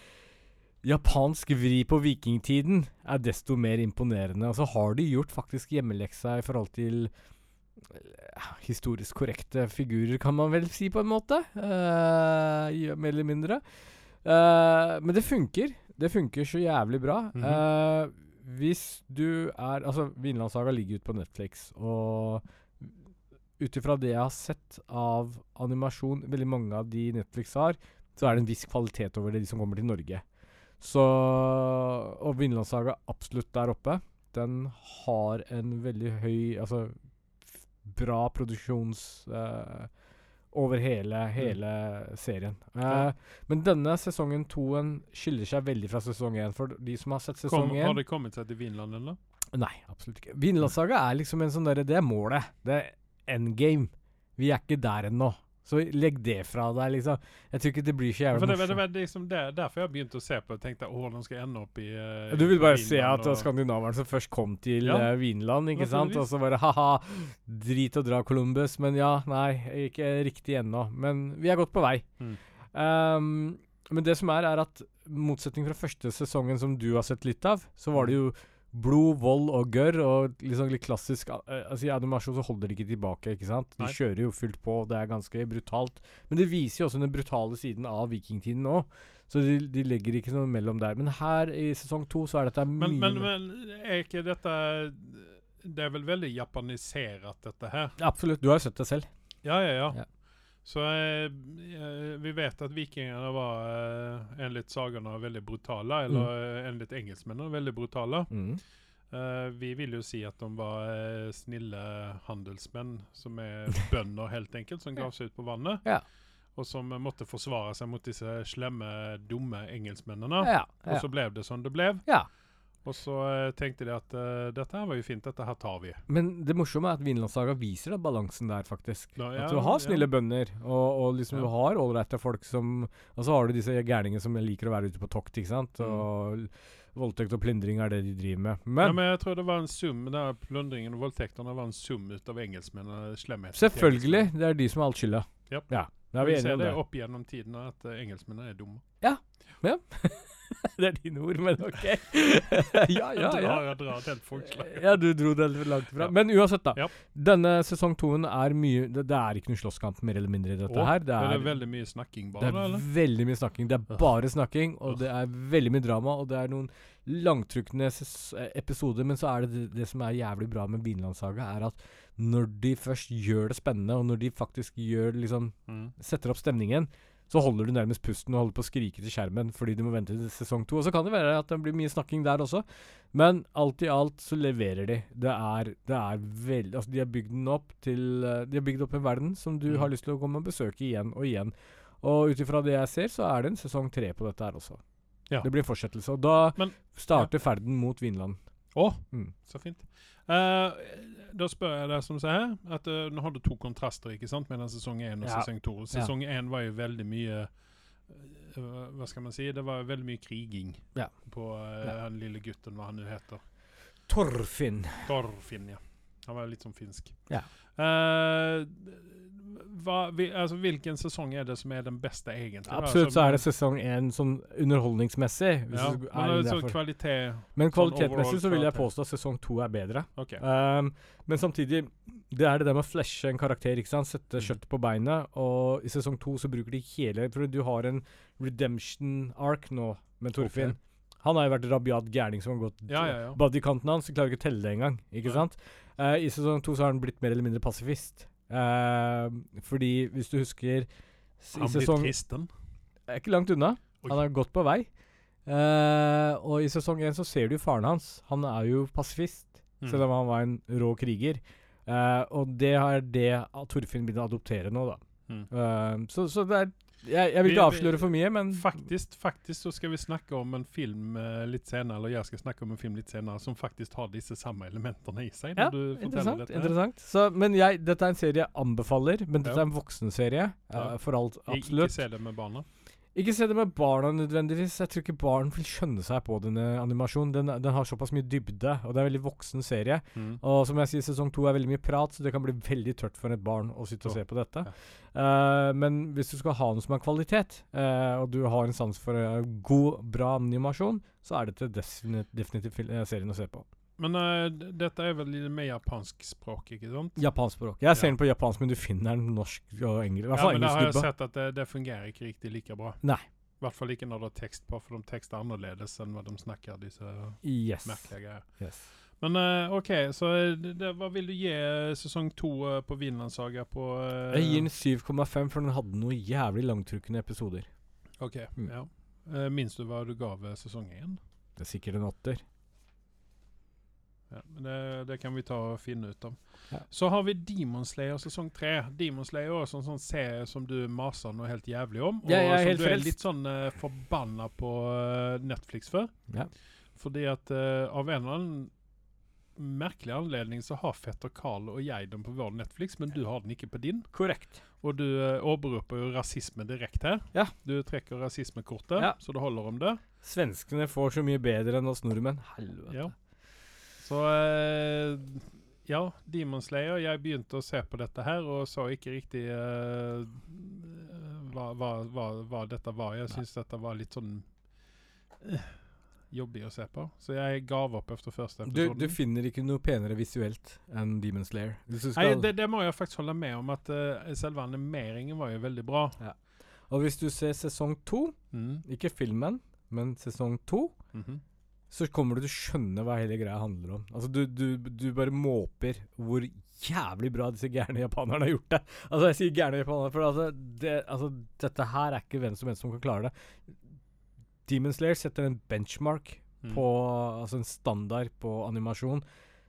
japansk vri på vikingtiden, er desto mer imponerende. Og så har de gjort faktisk hjemmeleksa i forhold til eh, historisk korrekte figurer, kan man vel si, på en måte. Uh, mer eller mindre. Uh, men det funker. Det funker så jævlig bra. Mhm. Eh, hvis du er Altså, Vinlandssaga ligger ute på Netflix, og ut ifra det jeg har sett av animasjon, veldig mange av de Netflix har, så er det en viss kvalitet over det, de som kommer til Norge. Så Og Vinlandssaga er absolutt der oppe. Den har en veldig høy Altså bra produksjons eh, over hele, hele serien. Uh, Ja. Men denne sesongen toen skiller seg veldig fra sesong én. For de som har sett sesong én har det kommet seg til Vinland, eller? Nei, absolutt ikke. Vinlandssaga er liksom en sånn derre Det er målet. Det er endgame. Vi er ikke der ennå. Så legg det fra deg, liksom. Jeg tror ikke det blir så jævlig morsomt. det, det var liksom det, derfor jeg begynte å se på og tenkte å, den skal ende opp i uh, Du vil bare Vinland se at det var og- skandinaveren som først kom til Ja, uh, Vinland, ikke sant? Og så bare ha-ha, drit å dra Columbus. Men ja, nei, ikke riktig ennå. Men vi er godt på vei. Mm. Um, men det som er, er at motsetning fra første sesongen som du har sett litt av, så var det jo blod, vold og gørr, og liksom litt klassisk uh, Altså I animasjon så holder de ikke tilbake, ikke sant? De Nei. kjører jo fullt på, det er ganske brutalt. Men det viser jo også den brutale siden av vikingtiden òg. Så de, de legger ikke noe mellom der. Men her i sesong to så er dette mye Men, men, men er ikke dette Det er vel veldig japanisert, dette her? Absolutt. Du har jo sett det selv. Ja, ja, ja. Ja. Så eh, eh, vi vet at vikingene var eh, enligt sagene veldig brutale, eller mm. enligt engelskmennene veldig brutale. Mm. Eh, vi vil jo si at de var eh, snille handelsmenn, som er bønder helt enkelt, som gav seg ut på vannet. Ja. Og som eh, måtte forsvare seg mot disse slemme, dumme engelskmennene. Ja. Og så ble det som det ble. ja. Og så eh, tenkte de at uh, dette her var jo fint, dette her tar vi. Men det morsomme er at Vinlandssaga viser da balansen der, faktisk. Da, At du har snille bønder, og, og liksom Ja. du har ålreite folk som Og så har du disse gærningene som liker å være ute på tokt, ikke sant. Mm. Og voldtekt og plyndring er det de driver med. Men, ja, men jeg tror det var en sum der plundringen og voldtektene var en sum ut av engelskmennene. Slemhet. selvfølgelig, det er de som har alt skylda. Yep. Ja, da er vi Vi ser enige om det det. opp gjennom tidene at uh, engelskmennene er dumme. det er dine ord, men OK. ja, ja, ja. jeg drar helt folk. Ja, du dro det langt fra. Ja. Men uansett, da. Ja. Denne sesong toen er mye det, det er ikke noe slåsskamp, mer eller mindre, i dette Å, her. Det er er, det veldig mye snakking bare? det er eller? veldig mye snakking. Det er bare snakking, og det er veldig mye drama, og det er noen langtrukne episoder. Men så er det, det som er jævlig bra med Vinlandsaga, er at når de først gjør det spennende, og når de faktisk gjør liksom Mm. setter opp stemningen, så holder du nærmest pusten og holder på å skrike til skjermen fordi du må vente til sesong to. Og så kan det være at det blir mye snakking der også, men alt i alt så leverer de. Det er, det er veldig Altså, de har bygd den opp til eh, De har bygd opp en verden som du Mm. har lyst til å komme og besøke igjen og igjen. Og ut ifra det jeg ser, så er det en sesong tre på dette her også. Ja. Det blir fortsettelse. Og da Men- starter ferden mot Vinland. Å, Mm. så fint. Eh, da spør jeg deg som sier at uh, nå har du to kontraster ikke sant, mellom sesong én og Ja. sesong to. Sesong én var jo veldig mye uh, Hva skal man si? Det var veldig mye kriging Ja. på uh, Ja. den lille gutten, hva han nå heter. Torfinn. Torfinn, ja. Han var litt sånn finsk. Ja. Eh, hva, vi, altså, hvilken sesong er det som er den beste, egentlig? Absolutt Altså, så er det sesong én sånn underholdningsmessig. Ja, men altså, kvalitet Men sånn så vil jeg påstå at sesong to er bedre. Okay. Um, men samtidig, det er det der med å flashe en karakter, ikke sant. Sette kjøttet kjøtt på beinet. Og i sesong to så bruker de hele For du har en redemption arc nå med Torfinn. Okay. Han har jo vært rabiat gærning som har gått Ja, ja, ja. Bodykanten hans klarer ikke å telle det engang. Ikke sant? Uh, I sesong to så har han blitt mer eller mindre pasifist. Eh, fordi, hvis du husker Han blitt sesong kristen. er ikke langt unna. Oi. Han er godt på vei. Eh, og i sesong én så ser du faren hans. Han er jo pasifist, Mm. selv om han var en rå kriger. Eh, og det er det Torfinn begynner å adoptere nå, da. Mm. Eh, så, så det er Jeg, jeg vil ikke avsløre for mye, men Faktisk, faktisk så skal vi snakke om en film eh, litt senere, eller jeg skal snakke om en film litt senere, som faktisk har disse samme elementene i seg. Ja, Interessant. interessant så, Men jeg, dette er en serie jeg anbefaler, men dette Ja. er en voksenserie. Uh, for alt, absolutt. Jeg Ikke se det med barna. Ikke se det med barna nødvendigvis. Jeg tror ikke barn vil skjønne seg på denne animasjonen. Den, den har såpass mye dybde, og det er en veldig voksen serie. Mm. Og som jeg sier, sesong to er veldig mye prat, så det kan bli veldig tørt for et barn å sitte og Ja. se på dette. Eh, men hvis du skal ha noe som er kvalitet, uh, og du har en sans for uh, god, bra animasjon, så er dette definitivt serien å se på. Men uh, dette er vel mer japansk språk, ikke sant? Japansk språk. Jeg ser Ja. den på japansk, men du finner den norsk og engelsk. Ja, men da har jeg sett at det, det fungerer ikke riktig like bra. Nei. I hvert fall ikke når det er tekst på, for de tekster annerledes enn hva de snakker, disse Yes. merkelige greier. yes. Men uh, OK, så eh, det, det, hva vil du gi eh, sesong to uh, på Vinlandssaga på eh, Jeg gir den 7,5, for den hadde noen jævlig langtrukkende episoder. OK, Mm. ja. Eh, minns du hva du ga ved sesong én? Det er sikkert en åtter. Ja, men det, det kan vi ta og finne ut av. Ja. Så har vi Demon Slayer sesong tre. Demon Slayer er også en sånn serie som du maser noe helt jævlig om. Og Ja, som du er frelst. litt sånn uh, forbanna på uh, Netflix for. Ja. Fordi at uh, av en eller annen merkelig anledning så har fetter Carl og jeg den på vår Netflix, men du har den ikke på din. Korrekt. Og du uh, åberoper jo rasisme direkte her. Ja. Du trekker rasismekortet, Ja. så det holder om det. Svenskene får så mye bedre enn oss nordmenn. Helvete. Ja. Så eh, ja, Demon Slayer. Jeg begynte å se på dette her og så ikke riktig uh, hva, hva, hva, hva dette var. Jeg syns dette var litt sånn uh, jobbig å se på. Så jeg gav opp etter første Du, episoden. du finner ikke noe penere visuelt enn Demon Slayer. Nei, det, det må jeg faktisk holde med om, at uh, selve animeringen var jo veldig bra. og hvis du ser sesong to, Mm. ikke filmen, men sesong to, Mhm. Så kommer du til å skjønne hva hele greia handler om. Altså, du, du, du bare måper hvor jævlig bra disse gærne japanerne har gjort det. Altså, jeg sier gærne japanere, for altså, det, altså, dette her er ikke hvem som helst som kan klare det. Demon Slayer setter en benchmark Mm. på Altså en standard på animasjon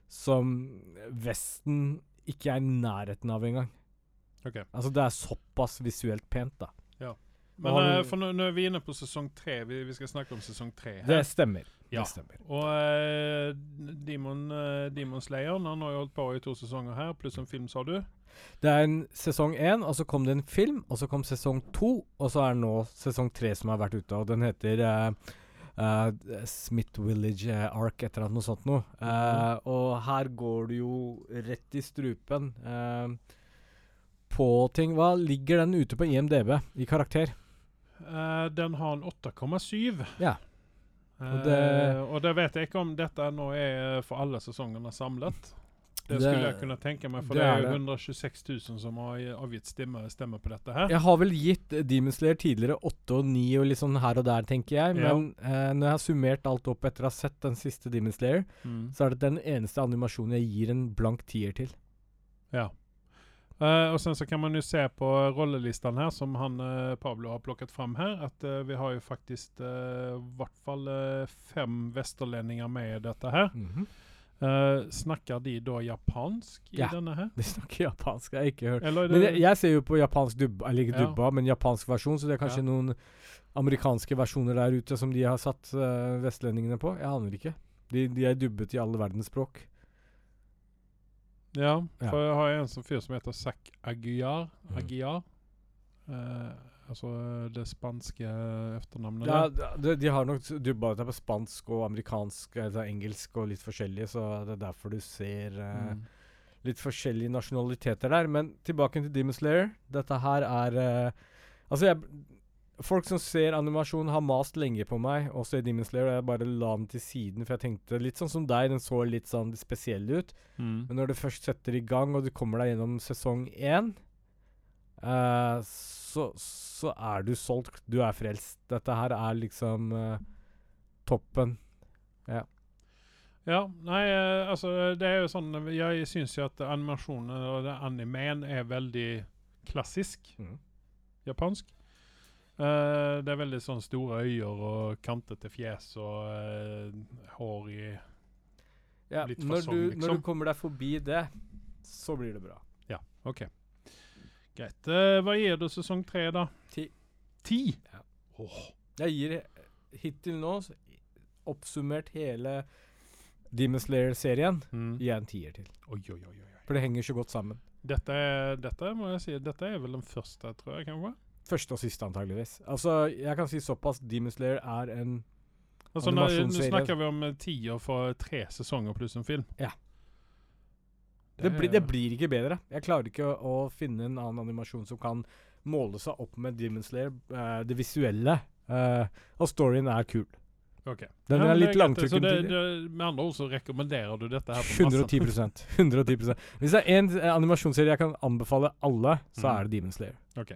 som Vesten ikke er i nærheten av engang. Ok. Altså, det er såpass visuelt pent, da. Men han, eh, for nå, nå er vi inne på sesong tre. Vi, vi skal snakke om sesong tre. her. Det stemmer. Ja. Det stemmer. Og uh, Demon, uh, Demon Slayer han har jo holdt på i to sesonger her, pluss en film, sa du? Det er en sesong én, og så kom det en film, og så kom sesong to, og så er det nå sesong tre som har vært ute, og den heter uh, Uh, Smith Village Ark, et eller annet noe sånt noe. Eh, og her går du jo rett i strupen uh, på ting. Hva ligger den ute på IMDb i karakter? Eh, den har en 8,7. Ja. Eh, Og det- og det vet jeg ikke om dette nå er for alle sesongene samlet. Det Det- skulle jeg kunne tenke meg, for det det, er jo 126 000 som har avgitt stemme, stemme på dette her. Jeg har vel gitt eh, Demon Slayer tidligere 8 og 9 og litt sånn her og der, tenker jeg. Ja. Men eh, når jeg har summert alt opp etter å ha sett den siste Demon Slayer, Mm. så er det den eneste animasjonen jeg gir en blank tier til. Ja. Eh, og sen så kan man jo se på rollelistan her, som han uh, Pablo har plukket fram her, at uh, vi har jo faktisk eh, i hvert fall fem vesterlendinger med i dette her. Mhm. Eh, snakker de da japansk i Ja. denne her? De snakker japansk, jeg har ikke hørt. Er Men jeg, jeg ser jo på japansk dubba, eller ikke Ja. dubba, men japansk versjon, så det er kanskje Ja. noen amerikanske versjoner der ute som de har satt vestlendingene på. Jeg aner ikke. De, de er dubbet i alle verdens språk. Ja, for jeg har en som fyr som heter Zac Aguiar. Mm. Aguiar. Eh, altså det spanske etternavnet. Ja, de, de har nok dubba det på spansk og amerikansk, altså engelsk og litt forskjellig, så det er derfor du ser eh, Mm. litt forskjellige nasjonaliteter der. Men tilbake til Demon Slayer. Dette her er eh, Altså, jeg Folk som ser animasjon, har mast lenge på meg også i Demon Slayer, og jeg bare la den til siden, for jeg tenkte litt sånn som deg, den så litt sånn spesiell ut. Mm. Men når du først setter i gang, og du kommer deg gjennom sesong én, uh, så, så er du solgt. Du er frelst. Dette her er liksom uh, toppen. Ja, nei, eh, altså det er jo sånn Jeg syns jo at animasjonen og animeen er veldig klassisk japansk. Eh, det er veldig sånn store øyer og kantete fjes og uh, hår i Ja, Litt når, fasong, liksom. når du kommer deg forbi det, så blir det bra. Ja, OK. Greit. Uh, hva gir du sesong tre, da? Ti. Ti? Ja. Åh. Jeg gir hittil nå, så oppsummert hele Demon Slayer-serien, Mm. gir jeg en tier til. Oi, oi, oi. For det henger så godt sammen. Dette, dette må jeg si Dette er vel den første, tror jeg. kanskje? Første og siste, antageligvis. Altså, jeg kan si såpass. Demon Slayer er en Altså, nå, nå snakker vi om tiår tider for tre sesonger pluss en film. Ja. Det, blir, det blir ikke bedre. Jeg klarer ikke å, å finne en annen animasjon som kan måle seg opp med Demon Slayer. uh, det visuelle. Uh, og storyen er kul. Ok. Den Ja, er litt det langtrukken det, det, med andre ord så rekommenderer du dette her på masse. 110 110 Hvis det er én animasjonsserie jeg kan anbefale alle, så mm. er det Demon Slayer. Ok.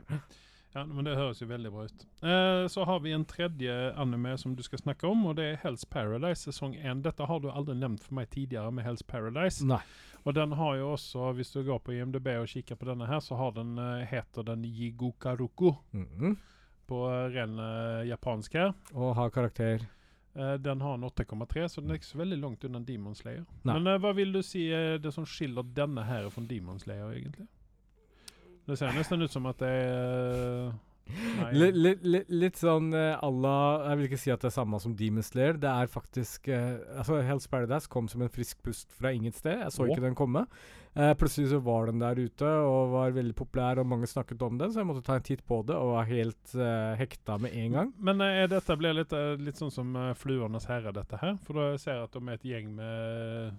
Ja, men det høres jo veldig bra ut. Eh, så har vi en tredje anime som du skal snakke om, og det er Hell's Paradise sesong 1. Dette har du aldri nevnt for meg tidligere med Hell's Paradise. Nei. Og den har jo også, hvis du går på IMDb og kikker på denne her, så har den, eh, heter den Jigokaruko -hmm. på eh, ren uh, japansk her. Og har karakter Eh, den har en 8,3, så den er ikke så veldig langt unna Demon Slayer. Nei. Men eh, hva vil du si er det som skiller denne her fra Demon Slayer, egentlig? Det ser nesten ut som at det eh, Litt, sånn eh, à la Jeg vil ikke si at det er samme som Demon Slayer. Det er faktisk uh, Altså, Hell's Paradise kom som en frisk pust fra inget sted. Jeg så oh. ikke den komme. Uh, plutselig så var den der ute og var veldig populær, og mange snakket om den, så jeg måtte ta en titt på det og var helt uh, hekta med en gang. Men er dette blir litt, litt sånn som Fluenes herre, dette her? For da ser jeg at de er et gjeng med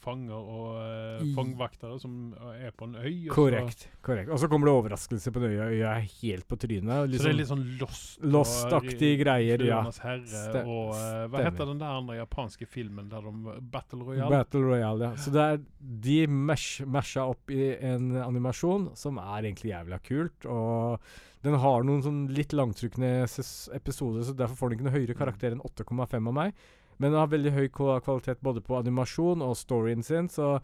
fanger og uh, fangvaktere som eh, er på en øy. Korrekt. korrekt. Og så kommer det overraskelse på den øya. Øya er helt på trynet. Liksom, Så det er litt sånn lost Lost-aktige greier, ja. Herre og uh, Hva heter den der andre japanske filmen der de Battle Royale? Battle Royale, ja. Så det er de mash, masha opp i en animasjon som er egentlig jævla kult. Og den har noen sånn litt langtrukne episoder, så derfor får den ikke noe høyere karakter enn 8,5 av meg. Men den har veldig høy kvalitet både på animasjon og storyen sin, så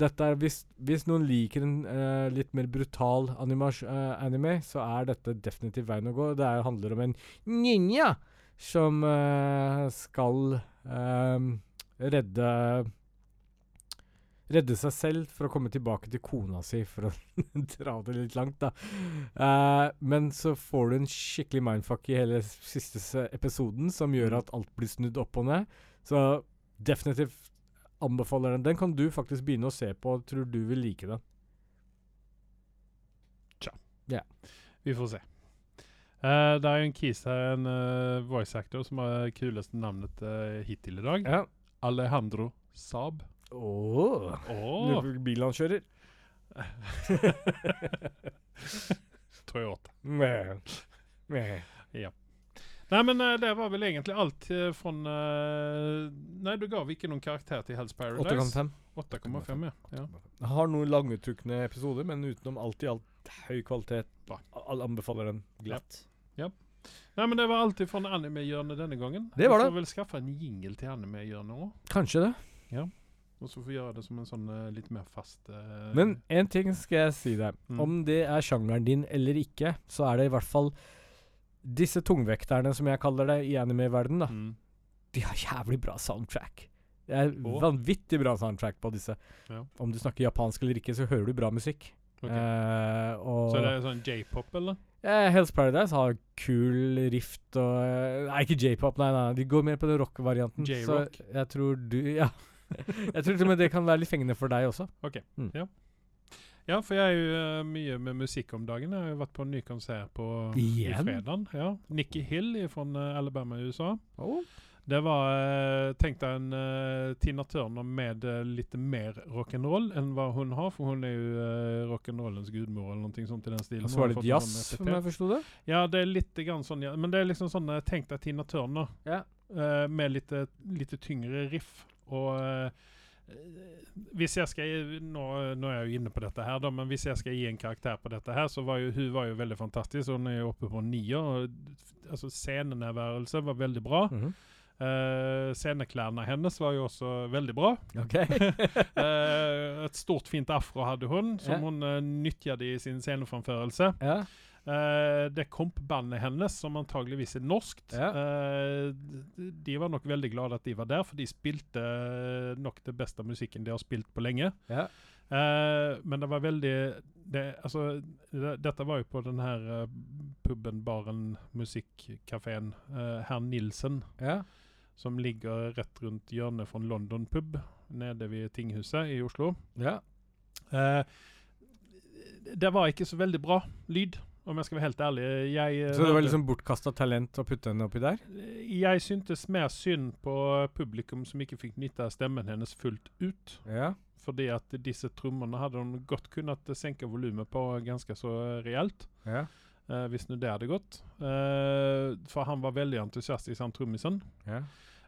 dette er, hvis, hvis noen liker en uh, litt mer brutal eh, anime, så er dette definitivt veien å gå. Det er, handler om en ninja som uh, skal redde Redde seg selv for å komme tilbake til kona si, for å dra det litt langt, da. Uh, men så får du en skikkelig mindfuck i hele siste episoden, som gjør at alt blir snudd opp og ned. Så definitivt anbefaler den. Den kan du faktisk begynne å se på, tror du vil like den. Vi får se. Uh, det er jo en kis her, en uh, voice actor, som har kuleste navnet uh, hittil i dag. Ja. Alejandro Saab. Åh. Åh! Bilen han kjører. Toyota. Men Ja Nei, men eh, det var vel egentlig alt uh, fra eh, Nei, du gav ikke noen karakter til Hell's Paradise. 8,5. 8,5, ja. ja. Har noen languttrukne episoder, men utenom alt i alt høy kvalitet. Alle anbefaler den glatt. Nei, men det var alt fra anime-hjørnet denne gangen. Det var Vi det. får vel skaffe en jingle til anime-hjørnet òg. Kanskje det. Og så får vi gjøre det som en sånn eh, litt mer fast uh Men én ting skal jeg si deg. Mm. Om det er sjangeren din eller ikke, så er det i hvert fall disse tungvekterne, som jeg kaller det i anime-verdenen, da. mm. De har jævlig bra soundtrack. Det er oh. vanvittig bra soundtrack på disse. Ja. Om du snakker japansk eller ikke, så hører du bra musikk. Okay. Eh, Så det er sånn j-pop, eller? Eh, Hell's Paradise har kul rift og eh, Nei, ikke j-pop, nei, nei. De går mer på den rock-varianten. J-rock. jeg tror du Ja. jeg tror til og med det kan være litt fengende for deg også. Ok, Ja, Ja, for jeg er jo eh, mye med musikk om dagen. Jeg har jo vært på en ny konsert på i Igjen? fredagen. Ja. Nikki Hill fra Alabama i USA. Oh. Det var eh, Tenk deg en eh, Tina Turner med uh, litt mer rock'n'roll enn hva hun har, for hun er jo uh, rock'n'rollens gudmor eller noe sånt i den stilen. Og Hun så var det fått litt en jazz, sånn om EPT. jeg forsto det. Ja, det er litt grann sånn, ja. Men det er liksom sånn eh, Tenk deg Tina Turner Ja. eh, med litt, litt tyngre riff. Og eh, hvis jeg skal nå, nå er jeg jo inne på dette her, da, men hvis jeg skal gi en karakter på dette her, så var jo hun var jo veldig fantastisk. Hun er jo oppe på nier. Altså, scenenærværelse var veldig bra. Mhm. Uh, sceneklærne hennes var jo også veldig bra. Okay. uh, et stort, fint afro hadde hun, som yeah. hun uh, nyttet i sin sceneframførelse. ja. Eh, det kompbandet hennes, som antageligvis er norskt, Ja. uh, de var nok veldig glade at de var der, for de spilte eh, nok det beste musikken de har spilt på lenge. ja. Uh, men det var veldig det, altså, det, Dette var jo på den her puben, baren, musikkafeen uh, Herr Nilsen, ja. som ligger rett rundt hjørnet fra London pub, nede ved Tinghuset i Oslo. ja. Det var ikke så veldig bra lyd. Om jeg skal være helt ærlig. Jeg, eh, Så det var liksom bortkasta talent å putte henne oppi der? Jeg syntes mer synd på publikum som ikke fikk nytte av stemmen hennes fullt ut. Ja. Fordi at disse trommene hadde hun godt kunnet senke volumet på ganske så reelt. ja. Uh, hvis nå det hadde gått. Uh, for han var veldig entusiastisk, han trommisen. ja.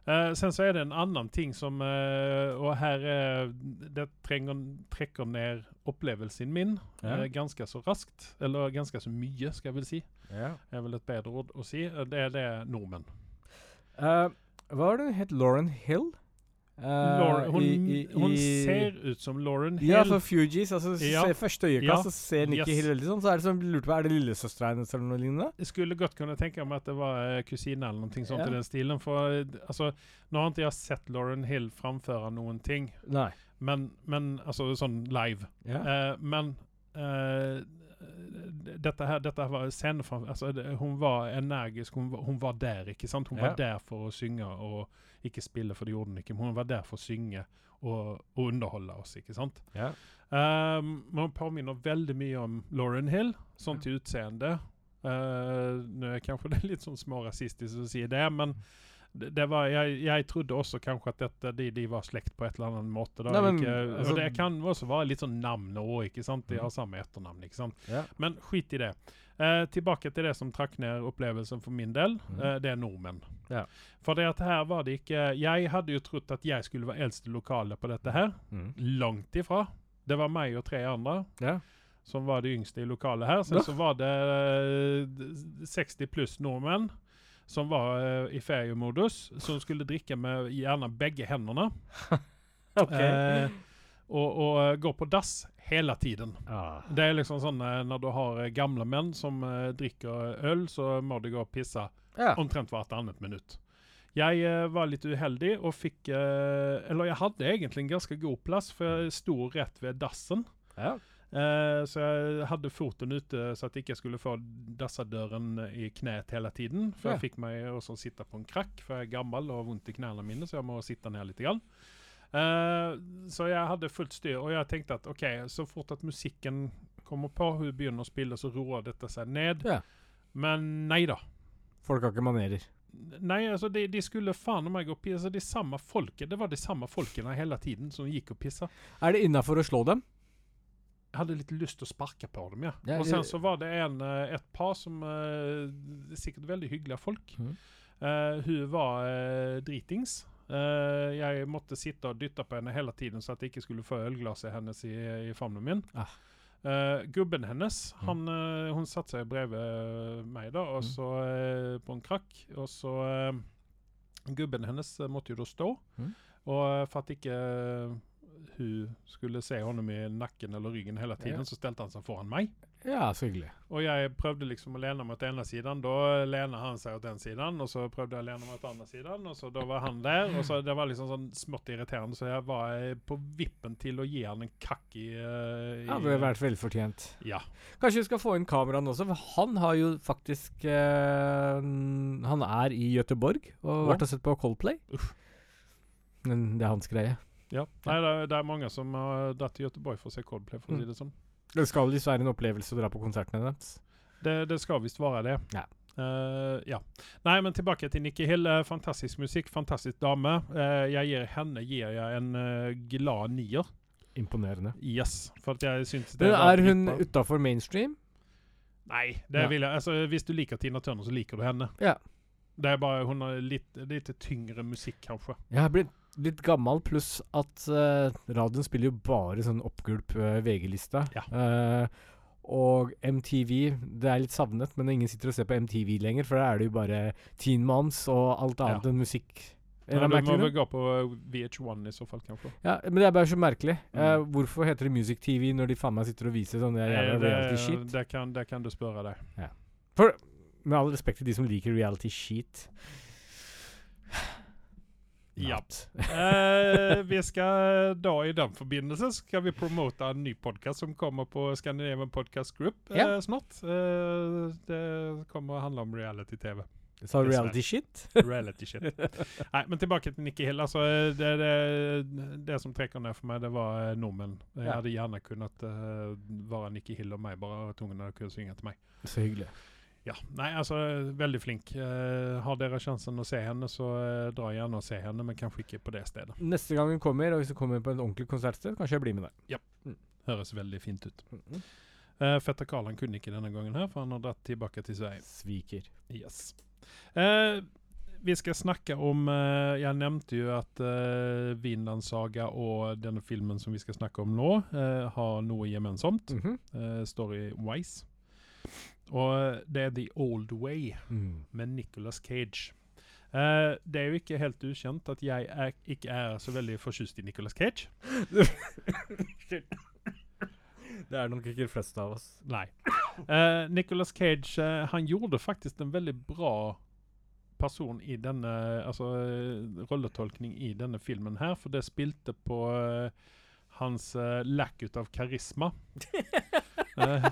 Eh, sen så er det en annen ting som uh, Og her uh, Det trenger, trekker ned opplevelsen min Ja. ganske så raskt. Eller ganske så mye, skal jeg vel si. ja. er vel et bedre ord å si. Det er det nordmenn. Uh, er det hun het? Lauren Hill? Lauren, hun, i- i- hun i- ser ut som Lauren Hill. Ja, for Fugees. Altså, Ja. se, første øyekast Ja. så ser Nikki Yes. Hill veldig sånn. Så er det sånn, lurt på, er det lillesøstera hennes eller noe lignende? Jeg skulle godt kunne tenke meg at det var uh, kusine eller noe sånt Ja. i den stilen. For eh, altså, nå har ikke jeg sett Lauren Hill framføre noen ting, Nei. men, men altså sånn live. Ja. Uh, men dette her, dette her var scenefram... Altså, det, hun var energisk, hun hun var der, ikke sant? Hun Ja. var der for å synge og ikke spille, for det gjorde hun ikke. Men hun var der for å synge og, og underholde oss, ikke sant? ja. Um, man påminner veldig mye om Lauren Hill, sånn til utseende. Uh, nå er kanskje det litt sånn smårasistisk å si det, men det, det var, jeg, jeg trodde også kanskje at dette, de, de var slekt på et eller annet måte. Da. Nei, men, ikke, altså- det kan også være litt sånn navn òg, ikke sant? De Mhm. har samme etternavn. ikke sant? ja. Men skit i det. Eh, tilbake til det som trakk ned opplevelsen for min del. Mm. Eh, det er nordmenn. Ja. For det at her var det ikke Jeg hadde jo trodd at jeg skulle være eldste lokale på dette her. Mm. Langt ifra. Det var meg og tre andre ja. som var de yngste i lokalet her. Sen så var det eh, 60 pluss nordmenn som var eh, i feriemodus, som skulle drikke med gjerne begge hendene. okay. Eh, og, og eh, gå på dass hele tiden. ah. Det er liksom sånn eh, når du har gamle menn som drikker øl, så må de gå og pisse ja. omtrent hvert annet minutt. Jeg eh, var litt uheldig og fikk eh, Eller jeg hadde egentlig en ganske god plass, for jeg sto rett ved dassen. ja. Eh, så jeg hadde foten ute så at jeg ikke skulle få dassadøren i kneet hele tiden. For Ja. jeg fikk meg også sitte på en krakk, for jeg er gammel og har vondt i knærne mine, så jeg må sitte ned litt. Grann. Eh, så jeg hadde fullt styr, og jeg tenkte at OK, så fort at musikken kommer på, hun begynner å spille, så roer dette seg ned. Ja. Men nei da. Folk har ikke manerer. Nei, altså de, de skulle faen meg gå og pisse. De samme folket, det var de samme folkene hele tiden som gikk og pissa. Er det innafor å slå dem? Jeg hadde litt lyst til å sparke på dem, ja. Ja, og sen så var det en, eh, et par som uh, Sikkert veldig hyggelige folk. Mm. Uh, hun var uh, dritings. Jeg måtte sitte og dytte på henne hele tiden så at jeg ikke skulle få ølglasset hennes i, i favnen min. Ah. Gubben hennes, Mm. han, hun satte seg bredvid meg da, og Mm. så på en krakk. Og så Gubben hennes måtte jo da stå. Mm. Og for at ikke hun skulle se honom i nakken eller ryggen hele tiden, Ja. så stelte han seg foran meg. Ja, så hyggelig. Og jeg prøvde liksom å lene meg til ene siden. Da lener han seg til den siden, og så prøvde jeg å lene meg til andre siden, og så da var han der. Og så Det var liksom sånn smått irriterende, så jeg var eh, på vippen til å gi han en kakk i, eh, i Ja, det hadde vært velfortjent. Ja. Kanskje vi skal få inn kameraene også, for han har jo faktisk eh, Han er i Gøteborg og Å. vært og sett på Coldplay. Uff. Men det er hans greie. Ja. Nei, det, er- det er mange som har dratt til Göteborg for å se Coldplay, for å si Mm. det sånn. Det skal visst være en opplevelse å dra på konsertene deres. Det, det skal visst være det. Ja. Uh, ja. Nei, men tilbake til Nikki Hill. Eh, fantastisk musikk, fantastisk dame. Uh, jeg gir henne gir jeg en uh, glad nier. Imponerende. Yes. For at jeg syns det Men er hun utafor mainstream? Nei, det Ja. vil jeg. Altså, hvis du liker Tina Turner, så liker du henne. Ja. Det er bare Hun har litt, litt tyngre musikk, kanskje. Jeg har blitt litt gammel, pluss at uh, radioen spiller jo bare sånn oppgulp uh, VG-lista. Ja. Uh, og MTV Det er litt savnet, men ingen sitter og ser på MTV lenger, for da er det jo bare Teen Moms og alt annet Ja. enn musikk. Ja, det du må vel gå på VH1 i så fall, kanskje. Ja, men det er bare så merkelig. Mm. Uh, hvorfor heter det Music TV når de faen meg sitter og viser sånn jævla reality shit? det, kan, det kan du spørre deg. For med all respekt til de som liker reality shit. Ja. Eh, vi skal da i den forbindelse skal vi promote en ny podkast som kommer på Scandinavian Podcast Group eh, Ja. snart. Eh, det kommer å handle om reality-TV. Sa reality shit? Reality shit. Nei, men tilbake til Nikki Hill. Altså, det, det, det som trekker ned for meg, det var eh, nordmenn. Jeg Ja. hadde gjerne kunnet uh, være Nikki Hill og meg, bare at ungen hadde kunnet synge til meg. Så hyggelig. Ja, nei, altså, veldig flink. Eh, har dere sjansen å se henne, så uh, dra gjerne og se henne, men kanskje ikke på det stedet. Neste gang hun kommer, og hvis hun kommer på et ordentlig konsertsted, kanskje jeg blir med deg. Ja. Mm. Høres veldig fint ut. Uh, Fetter Karl han kunne ikke denne gangen her, for han har dratt tilbake til Sverige. Sviker. Yes. Eh, vi skal snakke om eh, Jeg nevnte jo at uh, Vinland Saga og denne filmen som vi skal snakke om nå, eh, har noe gemensomt. Mhm. eh, Story-wise. Og eh, det er The Old Way mm. med Nicolas Cage. Uh, det er jo ikke helt ukjent at jeg er, ikke er så veldig fortjust i Nicolas Cage. Det er nok ikke de fleste av oss. Nei. Uh, Nicolas Cage uh, han gjorde faktisk en veldig bra person i denne Altså eh, rolletolkning i denne filmen her, for det spilte på eh, hans uh, lack ut av karisma. Eh,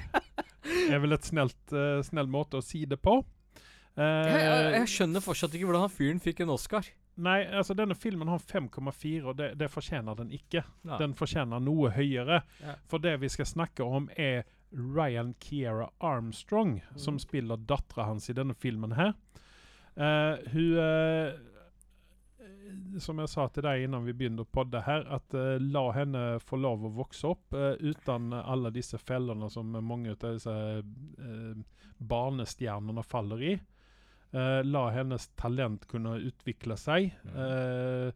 er vel et snelt, uh, snill måte å si det på. Uh, Jeg, jeg, jeg skjønner fortsatt ikke hvordan han fyren fikk en Oscar. Nei, altså denne filmen har 5,4, og det, det fortjener den ikke. Ja. Den fortjener noe høyere. Ja. For det vi skal snakke om, er Ryan Kiera Armstrong, som spiller dattera hans i denne filmen her. Uh, hun eh, Som jeg sa til deg innan vi begynte å podde her, at uh, la henne få lov å vokse opp uh, uten alle disse fellene som mange av disse uh, barnestjernene faller i. Eh, la hennes talent kunne utvikle seg. eh,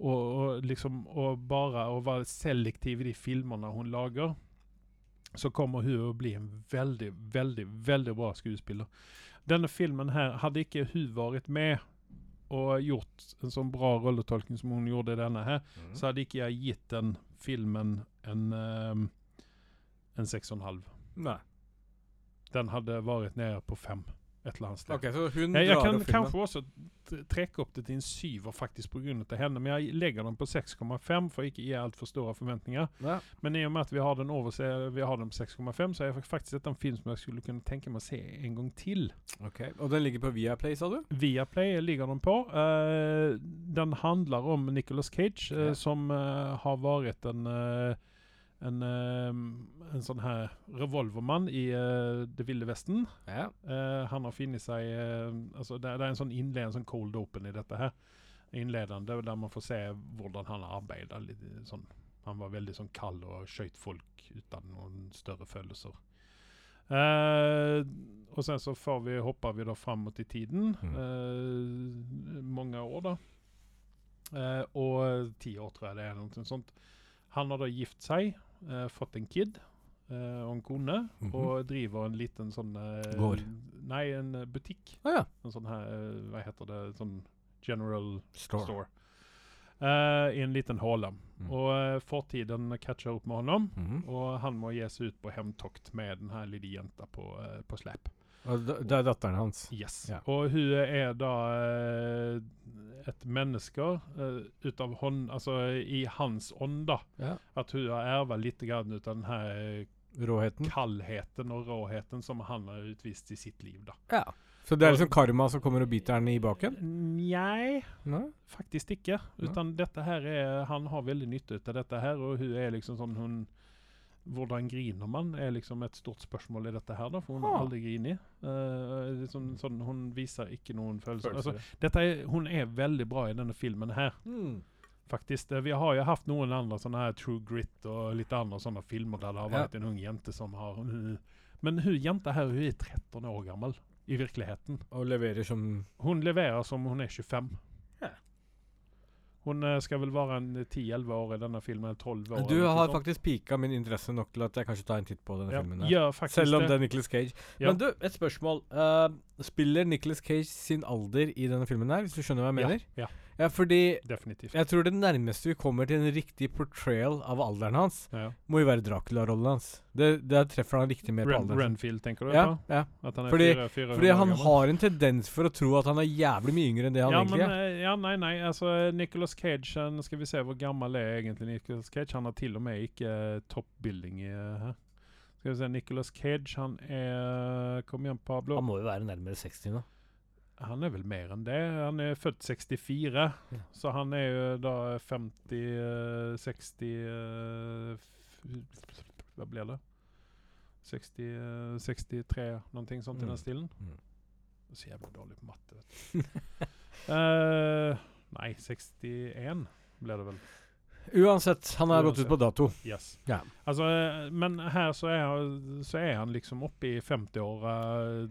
og, og liksom og bare å være selektiv i de filmene hun lager, så kommer hun å bli en veldig, veldig, veldig bra skuespiller. Denne filmen her, hadde ikke hun vært med og gjort en sånn bra rolletolkning som hun gjorde i denne her, så hadde ikke jeg gitt den filmen en, um, en seks og en halv. Nei. Den hadde vært nede på fem et eller annet sted. Okay, så hun Jeg, jeg kan kanskje også trekke opp det til en syver faktisk av henne, men jeg legger den på 6,5 for ikke å gi altfor store forventninger. Ja. Men i og med at vi har den over vi har den på 6,5, så er jeg faktisk dette en film som jeg skulle kunne tenke meg å se en gang til. Ok, Og den ligger på Viaplay, sa du? Viaplay ligger den på. Uh, den handler om Nicolas Cage, Ja. som uh, har vært en eh, en, eh, en sånn her revolvermann i uh, Det ville vesten. Ja. Uh, han har funnet seg uh, altså det, det er en sånn innledning, en sånn cold open i dette her. Innledende, der man får se hvordan han arbeider. Litt, sånn. Han var veldig sånn kald og skøyt folk uten noen større følelser. Og sen så får vi, hopper vi da framåt i tiden. Eh, mange år, da. Og ti år, tror jeg det er. Noe sånt. Han har da gift seg, eh, fått en kid eh, og en kone, Mhm. og driver en liten sånn eh, Gård. Nei, en eh, butikk. Ah, ja. En sånn her, eh, hva heter det, sånn general Store. store. Eh, I en liten håle. Mm. Og fortiden catcher opp med honom, -hmm. og han må gi seg ut på hemtokt med den her lille jenta på, på slep. Det er datteren hans. Yes. Ja. Og hun er da eh, et menneske eh, ut av hånd, altså i hans ånd, da. Ja. At hun har erva litt grann ut av den her Råheten. kaldheten og råheten som han har utvist i sitt liv, da. Ja. Så det er liksom karma som kommer og biter henne i baken? Nei, Nei? faktisk ikke. Utan dette her er Han har veldig nytte av dette her, og hun er liksom sånn hun Hvordan griner man, er liksom et stort spørsmål i dette her, da, for hun har Ah. aldri grinet. Uh, liksom, sånn, hun viser ikke noen følelser. Følelser, Altså, er, hun er veldig bra i denne filmen her, Mm. faktisk. Eh, Vi har jo hatt noen andre sånne her True Grit og litt andre sånne filmer der det har Ja. vært en ung jente som har Men hun jenta her, hun er 13 år gammel i virkeligheten. Og leverer som Hun leverer som hun er 25. Ja. Hun eh, skal vel være en 10-11 år i denne filmen. 12 år. Du har faktisk pika min interesse nok til at jeg kanskje tar en titt på denne ja, filmen. Ja, Selv om det er Nicolas Cage. Ja. Men du, et spørsmål. Uh, spiller Nicolas Cage sin alder i denne filmen her, hvis du skjønner hva jeg mener? Ja, Ja, fordi definitivt. jeg tror det nærmeste vi kommer til en riktig portrayal av alderen hans, Ja. må jo være Dracula-rollen hans. Det, der treffer han riktig mer på alderen. Renfield, tenker du ja, på? ja. At han er Fordi- fire, fire Fordi han gammel? har en tendens for å tro at han er jævlig mye yngre enn det han ja, egentlig er. Men, ja, nei, nei. Altså, Nicolas Cage han, Skal vi se hvor gammel er egentlig Nicolas Cage? Han har til og med ikke uh, toppbilling i uh, her. Skal vi se, Nicholas Cage, han er Kom igjen, Pablo. Han må jo være nærmere 60 nå. Han er vel mer enn det. Han er født 64, Ja. så han er jo da 50 eh, 60 eh, Hva blir det? 60, eh, 63, noe sånt i Mm. den stilen. Mm. Så jævlig dårlig på matte, vet du. uh, nei, 61 ble det vel. Uansett, han er gått ut på dato. Yes. Ja. Altså, eh, men her så er, så er han liksom oppe i 50-åra.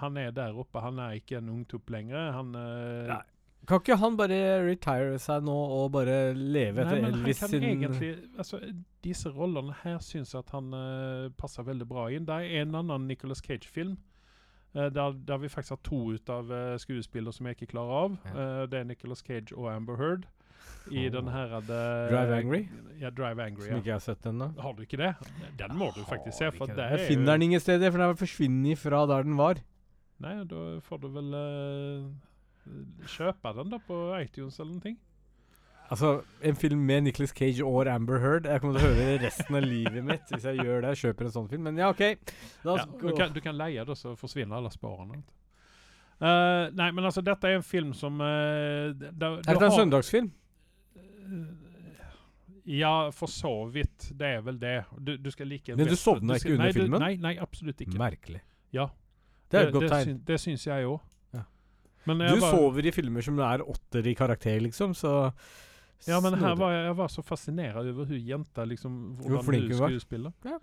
Han er der oppe. Han er ikke en ungtupp lenger. Han uh, Nei. Kan ikke han bare retire seg nå og bare leve Nei, etter men han Elvis sin egentlig altså, Disse rollene her syns jeg at han uh, passer veldig bra inn. Det er en annen Nicolas Cage-film. uh, der, der vi faktisk har to ut av uh, skuespillere som jeg ikke klarer av. Ja. Det er Nicolas Cage og Amber Heard. I Oh. den her er Drive Angry? Ja, Drive Angry. Som Ja. ikke jeg har sett ennå. Har du ikke det? Den må du faktisk se, for det er Jeg finner den ingen steder, for den har forsvunnet fra der den var. Nei, da får du vel uh, kjøpe den da på iTunes eller noe. Altså, en film med Nicolas Cage og Amber Heard. Jeg kommer til å høre det resten av livet mitt hvis jeg gjør det. Kjøper en sånn film. Men ja, OK. Ja, du, kan, du kan leie det, så forsvinner alle sporene. Uh. Eh, nei, men altså, dette er en film som uh, Er det en søndagsfilm? Ja, for så vidt. Det er vel det. Du, du skal like Men du sovna ikke under nei, du- filmen? Nei, nei, absolutt ikke. Merkelig. Ja. Det er et godt tegn. det syns jeg òg. Ja. Men Du bare, sover i filmer som er åtter i karakter, liksom, så Ja, men her var jeg, jeg var så fascinert over hun jenta, liksom, hvordan hun skuespiller. Ja,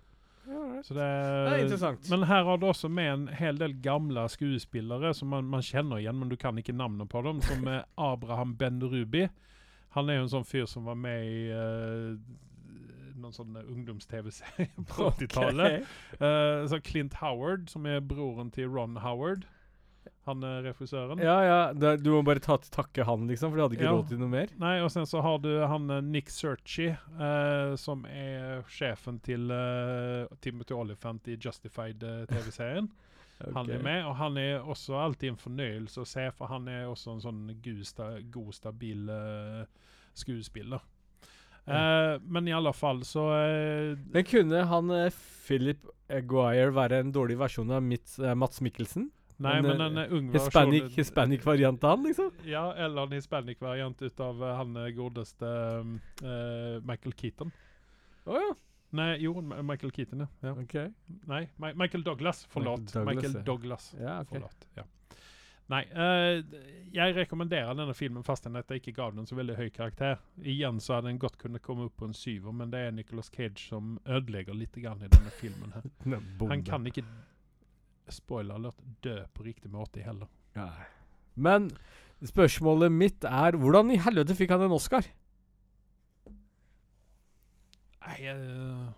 right. Det, Det er interessant. Men her har du også med en hel del gamle skuespillere som man, man kjenner igjen, men du kan ikke navnet på dem, som er Abraham Ben Ruby. Han er jo en sånn fyr som var med i uh, noen sånne ungdoms-TV-serier på 80-tallet. Okay. Uh, Clint Howard, som er broren til Ron Howard. Han er regissøren. Ja, ja. Det, du må bare ta til takke han, liksom, for de hadde ikke Ja. råd til noe mer. Nei, og sen så har du han eh, Nick Searchy, uh, som er sjefen til uh, Timothy Olyphant i Justified TV-serien. Han er med, og han er også alltid en fornøyelse å se, for han er også en sånn god, sta, god stabil uh, skuespiller. Eh, men i alle fall så uh, Men kunne han Philip Aguire være en dårlig versjon av mitt, Mats Mikkelsen? Nei, En, men en ung Hispanic, hispanic variant av han, liksom? Ja, eller en hispanic variant ut av han godeste Michael Keaton. Å ja. Nei, jo, Michael Keaton, ja. ja. Ok. Nei, Ma Michael Douglas. Forlåt. Michael Michael Douglas, Douglas. ja. okay. Forlåt. Ja. Nei, uh, jeg rekommenderer denne filmen fast enn at jeg ikke ga den så veldig høy karakter. Igjen så hadde den godt kunnet komme opp på en syver, men det er Nicolas Cage som ødelegger litt grann i denne filmen. her. Han kan ikke, spoiler alert, dø på riktig måte heller. Nei. Men spørsmålet mitt er hvordan i helvete fikk han en Oscar? Nei, eh,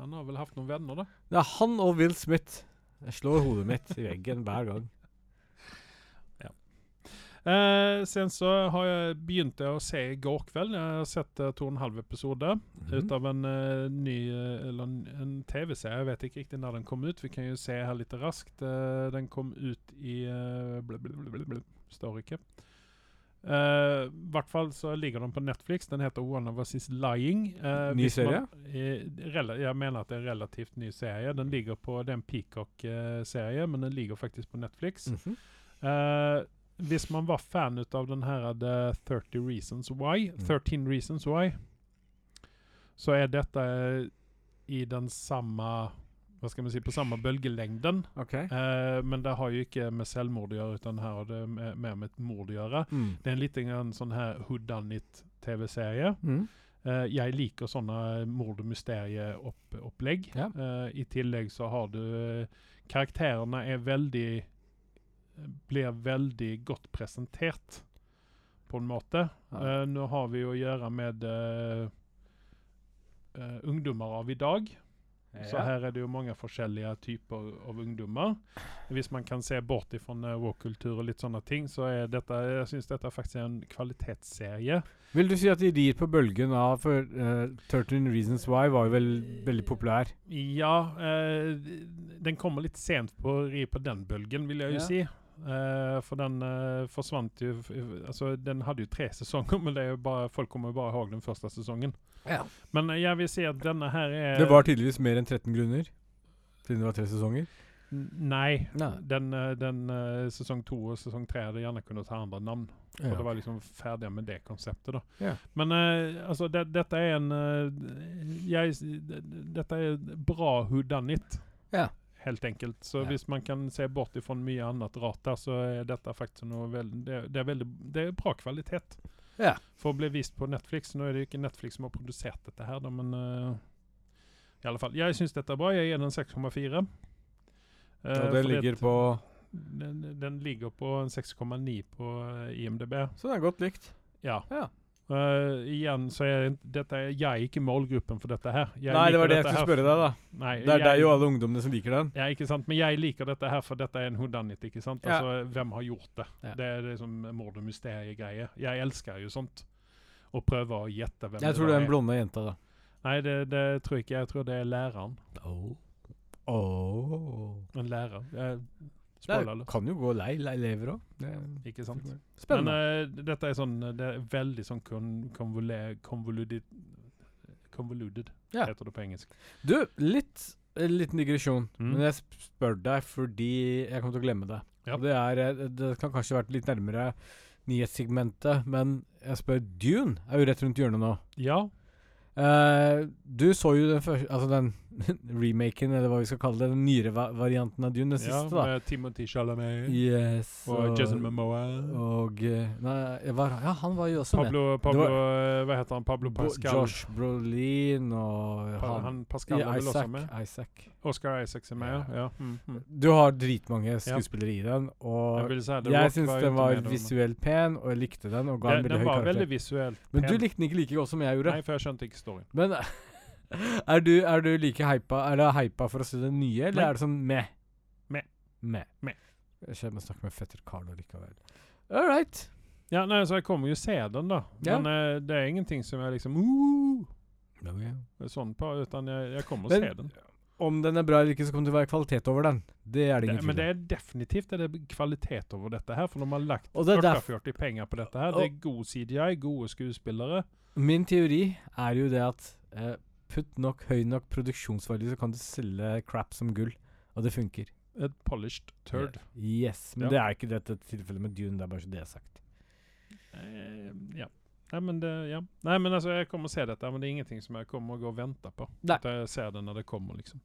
han har vel hatt noen venner, da. Det er han og Will Smith. Jeg slår hodet mitt i veggen hver gang. Eh, sen så har jeg begynt å se i går kveld. Jeg har sett uh, to og en halv episode Mhm. ut av en uh, ny eh, Eller en, en TV-serie. Jeg vet ikke riktig når den kom ut. Vi kan jo se her litt raskt. Uh, den kom ut i uh, Står ikke. I hvert fall så ligger den på Netflix. Den heter One of Us Is Lying. Uh, Ny serie? man- jeg mener at det er en relativt ny serie. Den ligger på Det er en Peacock-serie, men den ligger faktisk på Netflix. Mm -hmm. uh, hvis man var fan av den her The 30 Reasons Why, Mm. 13 Reasons Why, så er dette i den samme hva skal man si, på samme bølgelengden. Okay. Eh, men det har jo ikke med selvmord å gjøre, utan her har det med- mer med et mord å gjøre. Mm. Det er en liten sånn her who done it-TV-serie. Mm. Eh, jeg liker sånne mord- og mysterieopplegg. Ja. Eh, I tillegg så har du eh, Karakterene er veldig Blir veldig godt presentert, på en måte. Ja. Eh, nå har vi å gjøre med eh, ungdommer av i dag. Så her er det jo mange forskjellige typer av ungdommer. Hvis man kan se bort fra uh, woke-kultur og litt sånne ting, så er dette Jeg synes dette faktisk er en kvalitetsserie. Vil du si at de rir på bølgen av For uh, 13 Reasons Why var jo vel veldig populær. Ja, uh, den kommer litt sent på å ri på den bølgen, vil jeg jo Ja. si. Eh, for den eh, forsvant jo Altså, den hadde jo tre sesonger, men det er jo bare, folk kommer jo bare ihåg den første sesongen. Men eh, jeg vil si at denne her er Det var tydeligvis mer enn 13 grunner. Siden det var tre sesonger. N- Nei. Nei. Den, den uh, sesong to og sesong tre hadde gjerne kunnet ta andre navn. For Ja. det var liksom ferdig med det konseptet, da. Ja. Men uh, altså, det, dette er en uh, jeg, Dette er bra whodunit. Ja. Helt enkelt. Så Ja. hvis man kan se bort ifrån mye annet rart der, så er dette faktisk noe veldig det, det, er veldig Det er bra kvalitet. Ja. For å bli vist på Netflix. Nå er det jo ikke Netflix som har produsert dette her, da, men uh, i alle fall. Jeg syns dette er bra. Jeg gir den 6,4. Eh, Og det ligger på den, den ligger på en 6,9 på eh, IMDb. Så det er godt likt. Ja. Ja. Eh, igjen så er dette, jeg er ikke målgruppen for dette her. Jeg Nei, det var det jeg skulle spørre deg, da. Nei, Det er jeg- deg og alle ungdommene som liker den. Ja, ikke sant? Men jeg liker dette her, for dette er en hodanit. ikke sant? Ja. Altså, Hvem har gjort det? Ja. Det er liksom mord og mysteriegreie. Jeg elsker jo sånt. Å prøve å gjette hvem Jeg tror det er en blonde jenta, da. Nei, det, det tror jeg ikke. Jeg tror det er læreren. Oh. Oh. En lærer. Jeg, Det kan jo gå lei, lei lever òg. Ikke sant? Men Spennende. eh, dette er sånn Det er veldig sånn konvoluted convoluted Ja. heter det på engelsk. Du, litt en liten digresjon. Mm. Men jeg spør deg fordi jeg kommer til å glemme det. Ja. Det, er, eh, det kan kanskje vært litt nærmere nyhetssegmentet, men jeg spør Dune er jo rett rundt hjørnet nå. Ja. Uh, du så jo den første Altså den remaken, eller hva vi skal kalle det, den nyere va varianten av Dune, den ja siste, da. med Timothy Chalamet Yes. og Jason Momoa. og eh, Nei, var, ja, han var jo også med. Pablo, Pablo eh, Hva heter han? Pablo Pascal. Josh Brolin og Pa, han, han Pascal er vel også Isaac, med? Isaac. Oscar Isaacs er med, ja. ja. Mm, mm. Du har dritmange skuespillere i den, og jeg, si jeg syns den var visuelt pen, og jeg likte den, og ga en Den, veldig den høy var karakter. veldig visuelt pen. Men du likte den ikke like godt som jeg gjorde. Nei, for jeg skjønte ikke storyen. Men er du, er du like hypa Er du hypa for å se det nye, eller Nei. er det sånn meh? Meh. Meh. Meh. Jeg kommer snakke med fetter Carlo likevel. All right. Ja, nei, så jeg kommer jo se den, da. Ja. Men uh, det er ingenting som jeg liksom uh, No, yeah. sånn på, utan jeg, jeg kommer og Men- se den. Om den er bra eller ikke, så kommer det til å være kvalitet over den. Det er det ingen men det er definitivt det er kvalitet over dette her, for når man har lagt Og det er derf- 40 penger på dette her. Det er god CGI, gode skuespillere. Min teori er jo det at eh, putt nok høy nok produksjonsverdi, så kan du selge crap som gull. Og det funker. Et polished turd. Yes. Men Ja. det er ikke dette tilfellet med Dune. Det er bare så det er sagt. Eh, ja. Nei, men det, ja. Nei, men altså, jeg kommer å se dette, men det er ingenting som jeg kommer å gå og vente på. Nei. At jeg ser det når det kommer, liksom.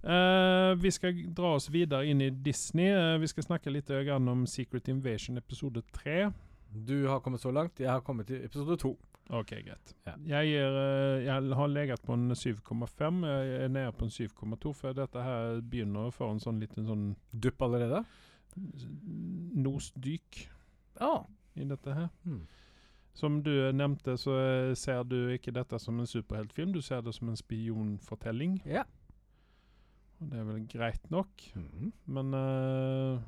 Uh, vi skal dra oss videre inn i Disney. Uh, vi skal snakke litt om Secret Invasion episode 3. Du har kommet så langt. Jeg har kommet til episode to. Ok, greit. Ja. Jeg, gir, eh, jeg har leget på en 7,5. Jeg er nede på en 7,2, for dette her begynner å få en sånn liten sånn Dupp allerede? nosdyk Ja. i dette her. Hmm. Som du nevnte, så eh, ser du ikke dette som en superheltfilm, du ser det som en spionfortelling. ja. Og det er vel greit nok, Mhm. men uh,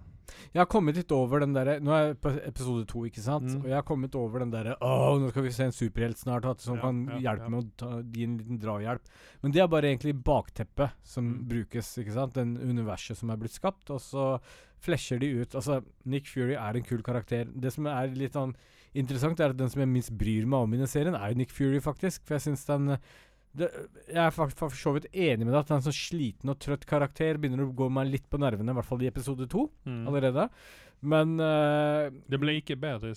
Jeg har kommet litt over den derre Nå er jeg på episode to, ikke sant? Mm. Og jeg har kommet over den derre Å, nå skal vi se en superhelt snart at, som Ja, kan ja, hjelpe ja. med å ta, gi en liten drahjelp. Men det er bare egentlig bakteppet som Mm. brukes, ikke sant? Den universet som er blitt skapt. Og så flasher de ut Altså, Nick Fury er en kul karakter. Det som er litt sånn interessant, er at den som jeg minst bryr meg om i den serien, er jo Nick Fury, faktisk. For jeg syns den det, jeg er for så vidt enig med deg at han er en sånn sliten og trøtt karakter begynner å gå meg litt på nervene, i hvert fall i episode to mm. allerede. Men uh, Det ble ikke bedre i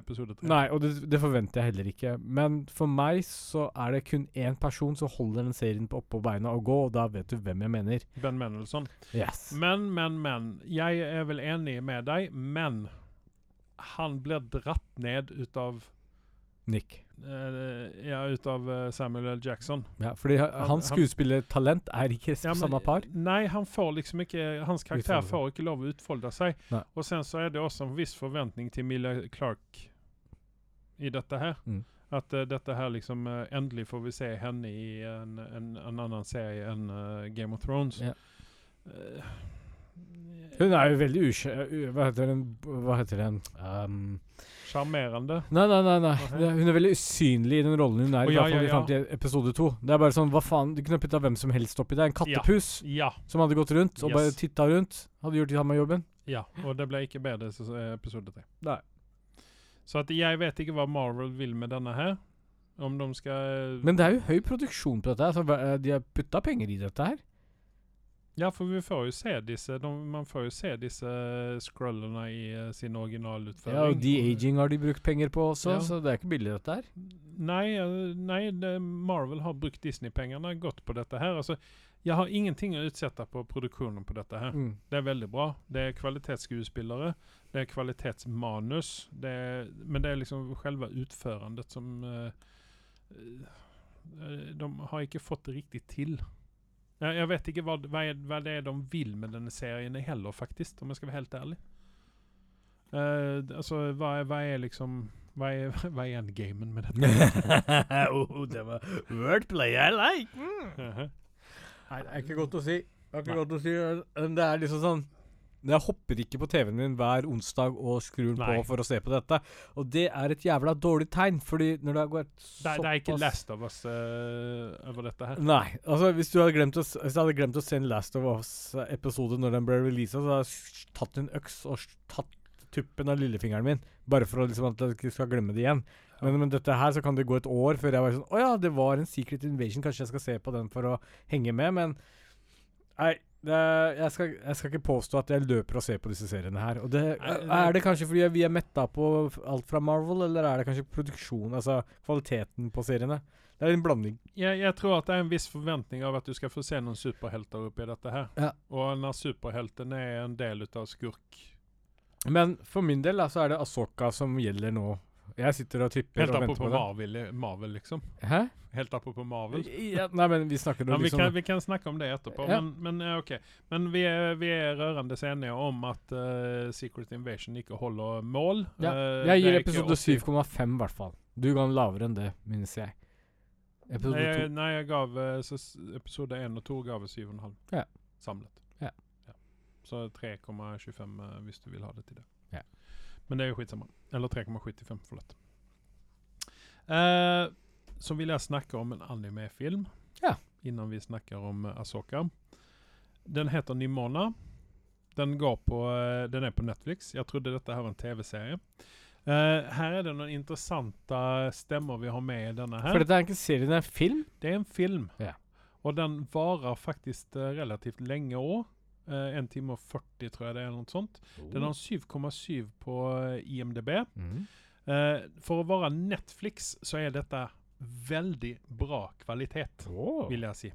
episode 3. Nei, og det, det forventer jeg heller ikke. Men for meg så er det kun én person som holder den serien på oppå beina og gå, og da vet du hvem jeg mener. Ben Mendelsohn. Yes. Men, men, men. Jeg er vel enig med deg, men han blir dratt ned ut av Nick. Eh, Ja, ut av eh, Samuel L. Jackson. Ja, fordi hans skuespillertalent er ikke Ja, men- samme par. Nei, han får liksom ikke Hans karakter får ikke lov å utfolde seg. Nei. Og sen så er det også en viss forventning til Milla Clark i dette her. Mm. At uh, dette her liksom uh, Endelig får vi se henne i en, en, en annen serie enn uh, Game of Thrones. Ja. Eh, Hun er jo veldig ukje... Hva heter den? Hva heter den? Um, Sjarmerende. nei, nei, nei. nei. Okay. Hun er veldig usynlig i den rollen hun er, oh, i ja, hvert fall ja, ja. fram til episode to. Det er bare sånn, hva faen, Du kunne putta hvem som helst oppi der. En kattepus Ja. som hadde gått rundt og Yes. bare titta rundt. Hadde gjort samme jobben. ja. Og det ble ikke bedre i episode tre. Nei. Så at jeg vet ikke hva Marvel vil med denne her. Om de skal Men det er jo høy produksjon på dette. her, Så hva- eh, de har putta penger i dette her. Ja, for vi får jo se disse de, Man får jo se disse scrollene i uh, sin originalutføring. Ja, og de-aging har de brukt penger på også, Ja. så det er ikke billig, dette her. Nei, eh, nei det, Marvel har brukt Disney-pengene godt på dette her. Altså, jeg har ingenting å utsette på produksjonen på dette her. Mm. Det er veldig bra. Det er kvalitetsskuespillere. Det er kvalitetsmanus. Det er, men det er liksom selve utførendet som uh, eh, De har ikke fått det riktig til. Jeg, jeg vet ikke hva, hva, er, hva det er de vil med denne serien heller, faktisk, om jeg skal være helt ærlig. Uh, altså, hva, er- hva er liksom Hva er, hva er endgamen med dette? oh, det var wordplay I like! Mhm. Nei, det er ikke godt å si. Det er ikke godt å si. men Det er liksom sånn Jeg hopper ikke på TV-en min hver onsdag og skrur den på for å se på dette. Og det er et jævla dårlig tegn, fordi når det har gått Det, er- det er ikke Last of Us uh, over dette her. Nei. altså Hvis du hadde glemt å, hvis jeg hadde glemt å se en Last of Us-episode når den ble releasa, så hadde jeg tatt en øks og tatt tuppen av lillefingeren min, bare for å liksom at jeg ikke skal glemme det igjen. Men med dette her så kan det gå et år før jeg var sånn Å ja, det var en Secret Invasion, kanskje jeg skal se på den for å henge med, men Nei. Det, jeg, skal, jeg skal ikke påstå at jeg løper og ser på disse seriene her. Det, er det kanskje fordi vi er metta på alt fra Marvel, eller er det kanskje produksjon, altså kvaliteten på seriene? Det er en blanding. Jeg, jeg tror at det er en viss forventning av at du skal få se noen superhelter oppi dette her. Ja. Og når superhelten er en del av skurk Men for min del så så er det Asoka som gjelder nå. Jeg sitter og tripper Helt og venter på det. Marvel, Marvel, liksom. Hæ? Helt apropos Marvel. Ja, nei, men vi snakker nå Ja, vi, liksom kan, vi kan snakke om det etterpå, Ja. men, men ja, ok. Men vi er, vi er rørende enige om at uh, Secret Invasion ikke holder mål. ja. Eh, Jeg gir episode 7,5 i hvert fall. Du ga den lavere enn det, minnes jeg. Episode Nei, 2 nei, jeg gav eh, så episode 1 og 2 gav jeg 7,5 Ja. samlet. Ja. Så 3,25 eh, hvis du vil ha det til det. Men det er jo skitsamma. Eller 3,75, forlåt. Eh, så vil jeg snakke om en anime-film. Ja. Innan vi snakker om uh, Asoka. Den heter Nimona. Den, går på, eh, den er på Netflix. Jeg trodde dette her var en TV-serie. Uh, her er det noen interessante stemmer vi har med i denne her. For dette er ikke serie, det er en film. Det er en film. Ja. Og den varer faktisk eh, relativt lenge òg. En time og 40, tror jeg det er. eller noe sånt. Den har 7,7 på eh, IMDb. Mm. Uh, for å være Netflix så er dette veldig bra kvalitet, oh. vil jeg si.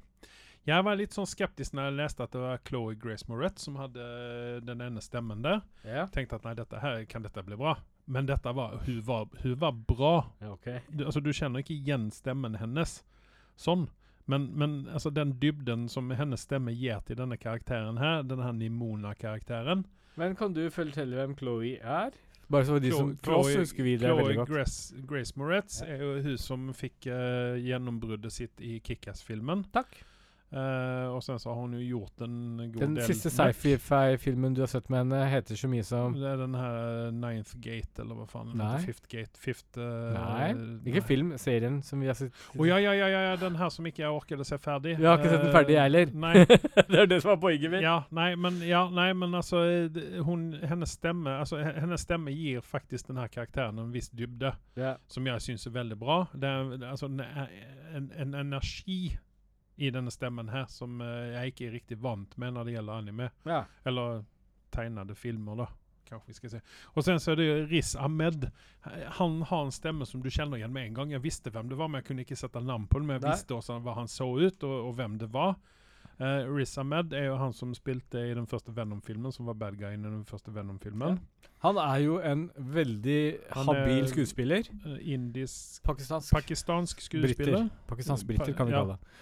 Jeg var litt sånn skeptisk når jeg leste at det var Chloé Grace Moretz som hadde eh, den ene stemmen der. Yeah. Tenkte at nei, dette her, kan dette bli bra? Men dette var, hun, var, hun var bra. Okay. du, altså, du kjenner ikke igjen stemmen hennes sånn. Men, men altså, den dybden som hennes stemme gir til denne karakteren her, denne Nimona-karakteren Men kan du fortelle hvem Chloé er? Bare så de Chlo- som Chloe- husker vi det Chloe veldig godt. Grace, Grace Moretz er jo hun som fikk uh, gjennombruddet sitt i Kickass-filmen. Takk. Eh, og sen så har hun jo gjort en god Den del siste sci-fi-filmen du har sett med henne, heter så mye som Det er den her eh, Ninth Gate, eller hva faen Nei. heter. Fifth Gate. Fifth uh, Nei, ikke film, serien som vi har sett. Å ja, ja, ja, ja, ja, den her som ikke jeg orket å se ferdig. Vi har ikke sett den ferdig, jeg heller. Nei, det er det som er poenget mitt. ja, nei, men, ja, nei, men altså hun, hennes, stemme, altså hennes stemme gir faktisk den her karakteren en viss dybde, Ja. som jeg syns er veldig bra. Det det er altså en, en, en energi i denne stemmen her som eh, jeg ikke er riktig vant med når det gjelder anime. ja. Eller tegnede filmer, da. Kanskje vi skal se. Og sen så er det Riz Ahmed. Han har en stemme som du kjenner igjen med en gang. Jeg visste hvem det var, men jeg kunne ikke sette navn på det. Men jeg Nei. visste også hva han så ut, og, og hvem det var. Uh, Riz Ahmed er jo han som spilte i den første Venom-filmen, som var bad guyen i den første Venom-filmen. Han er jo en veldig Han habil er- skuespiller. Uh, indisk Pakistansk. Pakistansk skuespiller. Britter. Pakistansk-britter, kan vi Ja. kalle det.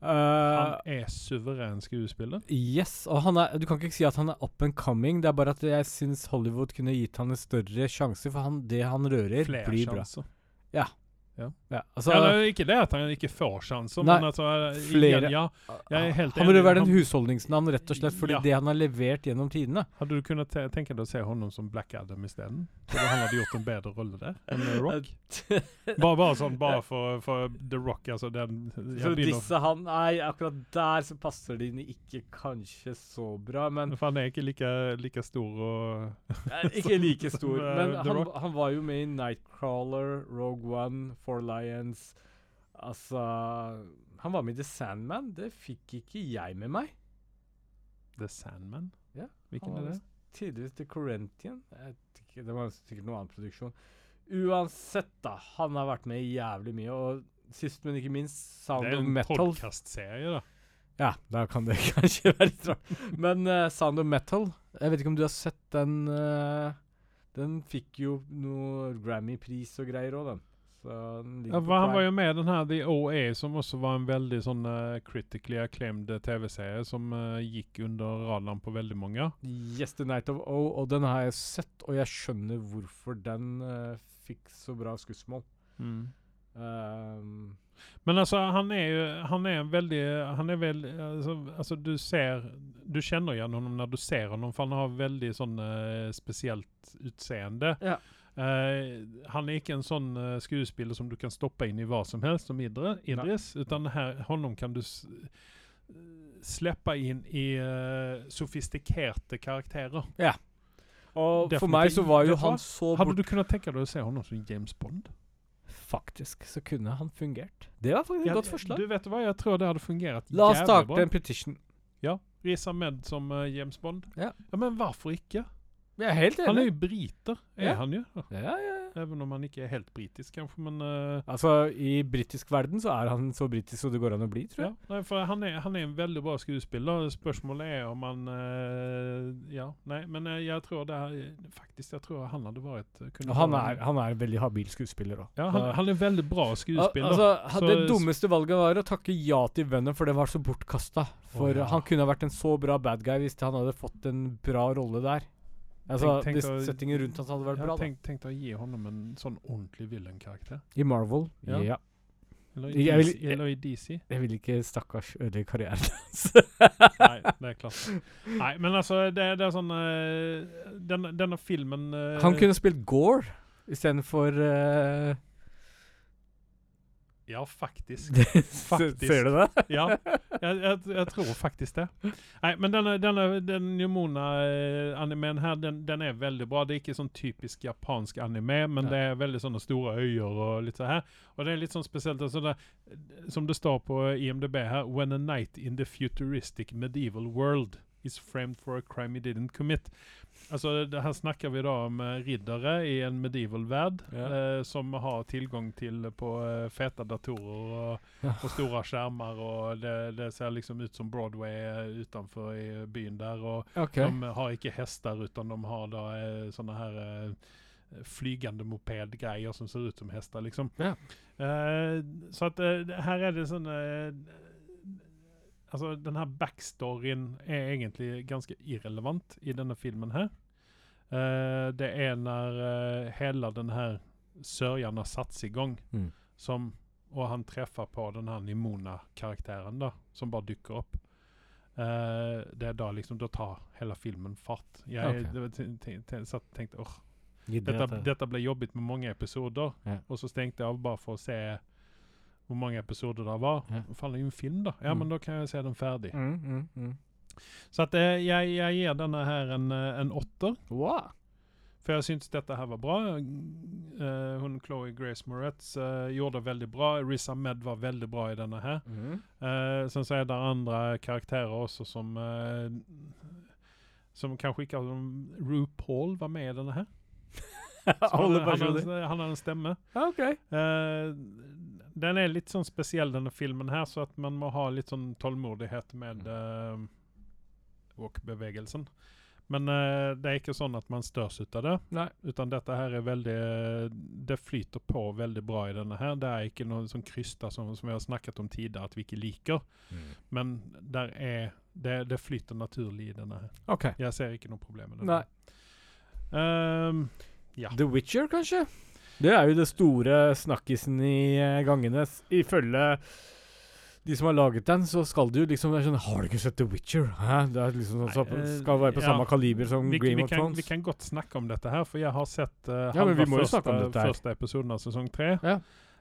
Han Uh, er suveren skuespiller. yes, og han er, du kan ikke si at han er up and coming. Det er bare at jeg syns Hollywood kunne gitt han en større sjanse, for han, det han rører, Flere blir bra. sjanser. Ja, altså, Eller ikke det at han ikke får sjanser, Nei, men altså flere. igjen, ja. Jeg er helt han burde enig. vært en Han- husholdningsnavn, rett og slett, fordi Ja. det han har levert gjennom tidene. Hadde du kunnet te tenke deg å se honom som Black Adam isteden? Tror du han hadde gjort en bedre rolle der enn eh, Rock? Bare, bare sånn, bare for, for The Rock, altså den For disse han Nei, akkurat der så passer de ikke kanskje så bra, men For han er ikke like, like stor og Eh, Ikke like stor, eh, men han, han var jo med i Nightcrawler, Rogue One, Four Lions Altså Han var med i The Sandman. Det fikk ikke jeg med meg. The Sandman? Ja, Hvilken er det? Tidligere til Corinthian. Ikke, det var sikkert noen annen produksjon. Uansett, da. Han har vært med jævlig mye. Og sist, men ikke minst, Sound of Metal. Det er en podkastserie, da. Ja, da kan det kanskje være litt rart. Men uh, Sound of Metal Jeg vet ikke om du har sett den eh, Den fikk jo noe Grammy-pris og greier òg, den. Ja, han var jo med i den her The OA, som også var en veldig sånn uh, critically acclaimed TV-serie, som uh, gikk under radaren på veldig mange. Yes, The Night of O, og den har jeg sett, og jeg skjønner hvorfor den uh, fikk så bra skussmål. Ehm, Men altså, han er jo Han er en veldig Han er vel altså, altså, du ser Du kjenner igjen honom når du ser honom, for han har veldig sånn uh, spesielt utseende. Ja. Uh, han er ikke en sånn uh, skuespiller som du kan stoppe inn i hva som helst, som Idris, utan her, honom kan du s släppa inn i uh, sofistikerte karakterer. og for Definitivt. meg så var hva? han så Hadde du kunnet tenke deg å se honom som James Bond? Faktisk så kunne han fungert. Det var faktisk et Ja, godt forslag. Du vet hva, jeg tror det hadde fungert La oss starte en petition. Ja, Riz Ahmed som uh, James Bond. Ja. Men hvorfor ikke? Jeg er helt Han er jo briter, er Ja. han jo. Ja, ja, ja. Even om han ikke er helt britisk, kanskje, men uh, Altså, i britisk verden så er han så britisk som det går an å bli, tror ja. jeg. Nei, for han er, han er en veldig bra skuespiller. Spørsmålet er om han uh, Ja, nei, men uh, jeg tror det er Faktisk, jeg tror han hadde vært kunne han er, han er en veldig habil skuespiller da. Ja, han, han er veldig bra skuespiller. Altså, Så- det dummeste valget var å takke ja til Venom, for det var så bortkasta. For oh, ja. han kunne ha vært en så bra bad guy hvis han hadde fått en bra rolle der. Altså, Tenk- tenk å- Settingen rundt hans hadde vært jeg bra. Tenk, tenkt å gi honom en sånn ordentlig villain-karakter. I Marvel, Ja. ja. Eller, i Jeg DC, eller i DC. Jeg vil ikke stakkars ødelegge karrieren hans. Nei, det er klart. Nei, men altså, det, det er sånn uh, den, Denne filmen uh, Han kunne spilt Gore istedenfor uh, Ja, faktisk. Faktisk. Ser du det? Ja, jeg, jeg, jeg tror faktisk det. Nei, men denne, denne den Nimona-animeen her, den, den er veldig bra. Det er ikke sånn typisk japansk anime, men Ja. det er veldig sånne store øyer og litt sånn her. Og det er litt sånn spesielt altså det, Som det står på IMDb her When a night in the futuristic medieval world is framed for a crime he didn't commit. Altså, det, Her snakker vi da om eh, riddere i en medieval verd yeah. eh, som har tilgang til på eh, fete datorer og, og store skjermer. og det, det ser liksom ut som Broadway eh, utenfor i byen der. og okay. De har ikke hester, utan de har da eh, sånne her eh, flygende mopedgreier som ser ut som hester, liksom. Yeah. Eh, så at eh, her er det sånn eh, Altså, den her backstoryen er egentlig ganske irrelevant i denne filmen her. Uh, det er når uh, hele den her sørjan har satt seg i gang, Mm. som, og han treffer på den her Nimona-karakteren da, som bare dukker opp. Uh, det er da liksom, da tar hele filmen fart. Jeg Ok. det var te- te- te- satt og tenkte, åh, dette, dette. ble jobbigt med mange episoder, Ja. og så stengte jeg av bare for å se hvor mange episoder det var. Ja. Faller jo en film da. Ja, Mm. men da kan jeg se den ferdig. Mm, mm, mm. Så at eh, jeg, jeg gir denne her en, eh, en åtter. Wow. For jeg syns dette her var bra. Uh, hun Chloé Grace Moretz uh, gjorde det veldig bra. Riz Ahmed var veldig bra i denne her. Mm. Uh, sen så er det andre karakterer også som Som kanskje ikke har RuPaul var med i denne her. Han, han, han har en stemme. Okay. OK. Den er litt sånn spesiell, denne filmen her, så at man må ha litt sånn tålmodighet med uh, walk-bevegelsen. Men uh, det er ikke sånn at man størs ut av det. Nei. Utan dette her er veldig Det flyter på veldig bra i denne her. Det er ikke noe sånn krysta som, som vi har snakket om tidligere, at vi ikke liker. Men der er det, det flyter naturlig i denne her. OK. Jeg ser ikke noe problem med det. Nei. Ehm, ja. The Witcher, kanskje? Det er jo det store snakkisen i eh, gangene. Ifølge de som har laget den, så skal du liksom sånn Har du ikke sett The Witcher? Hæ? Det er liksom sånn, så, eh, skal være på ja. samme kaliber som vi, Game vi, of kan, Thrones. vi kan godt snakke om dette her, for jeg har sett uh, Ja, første, første episoden av sesong tre. Ja.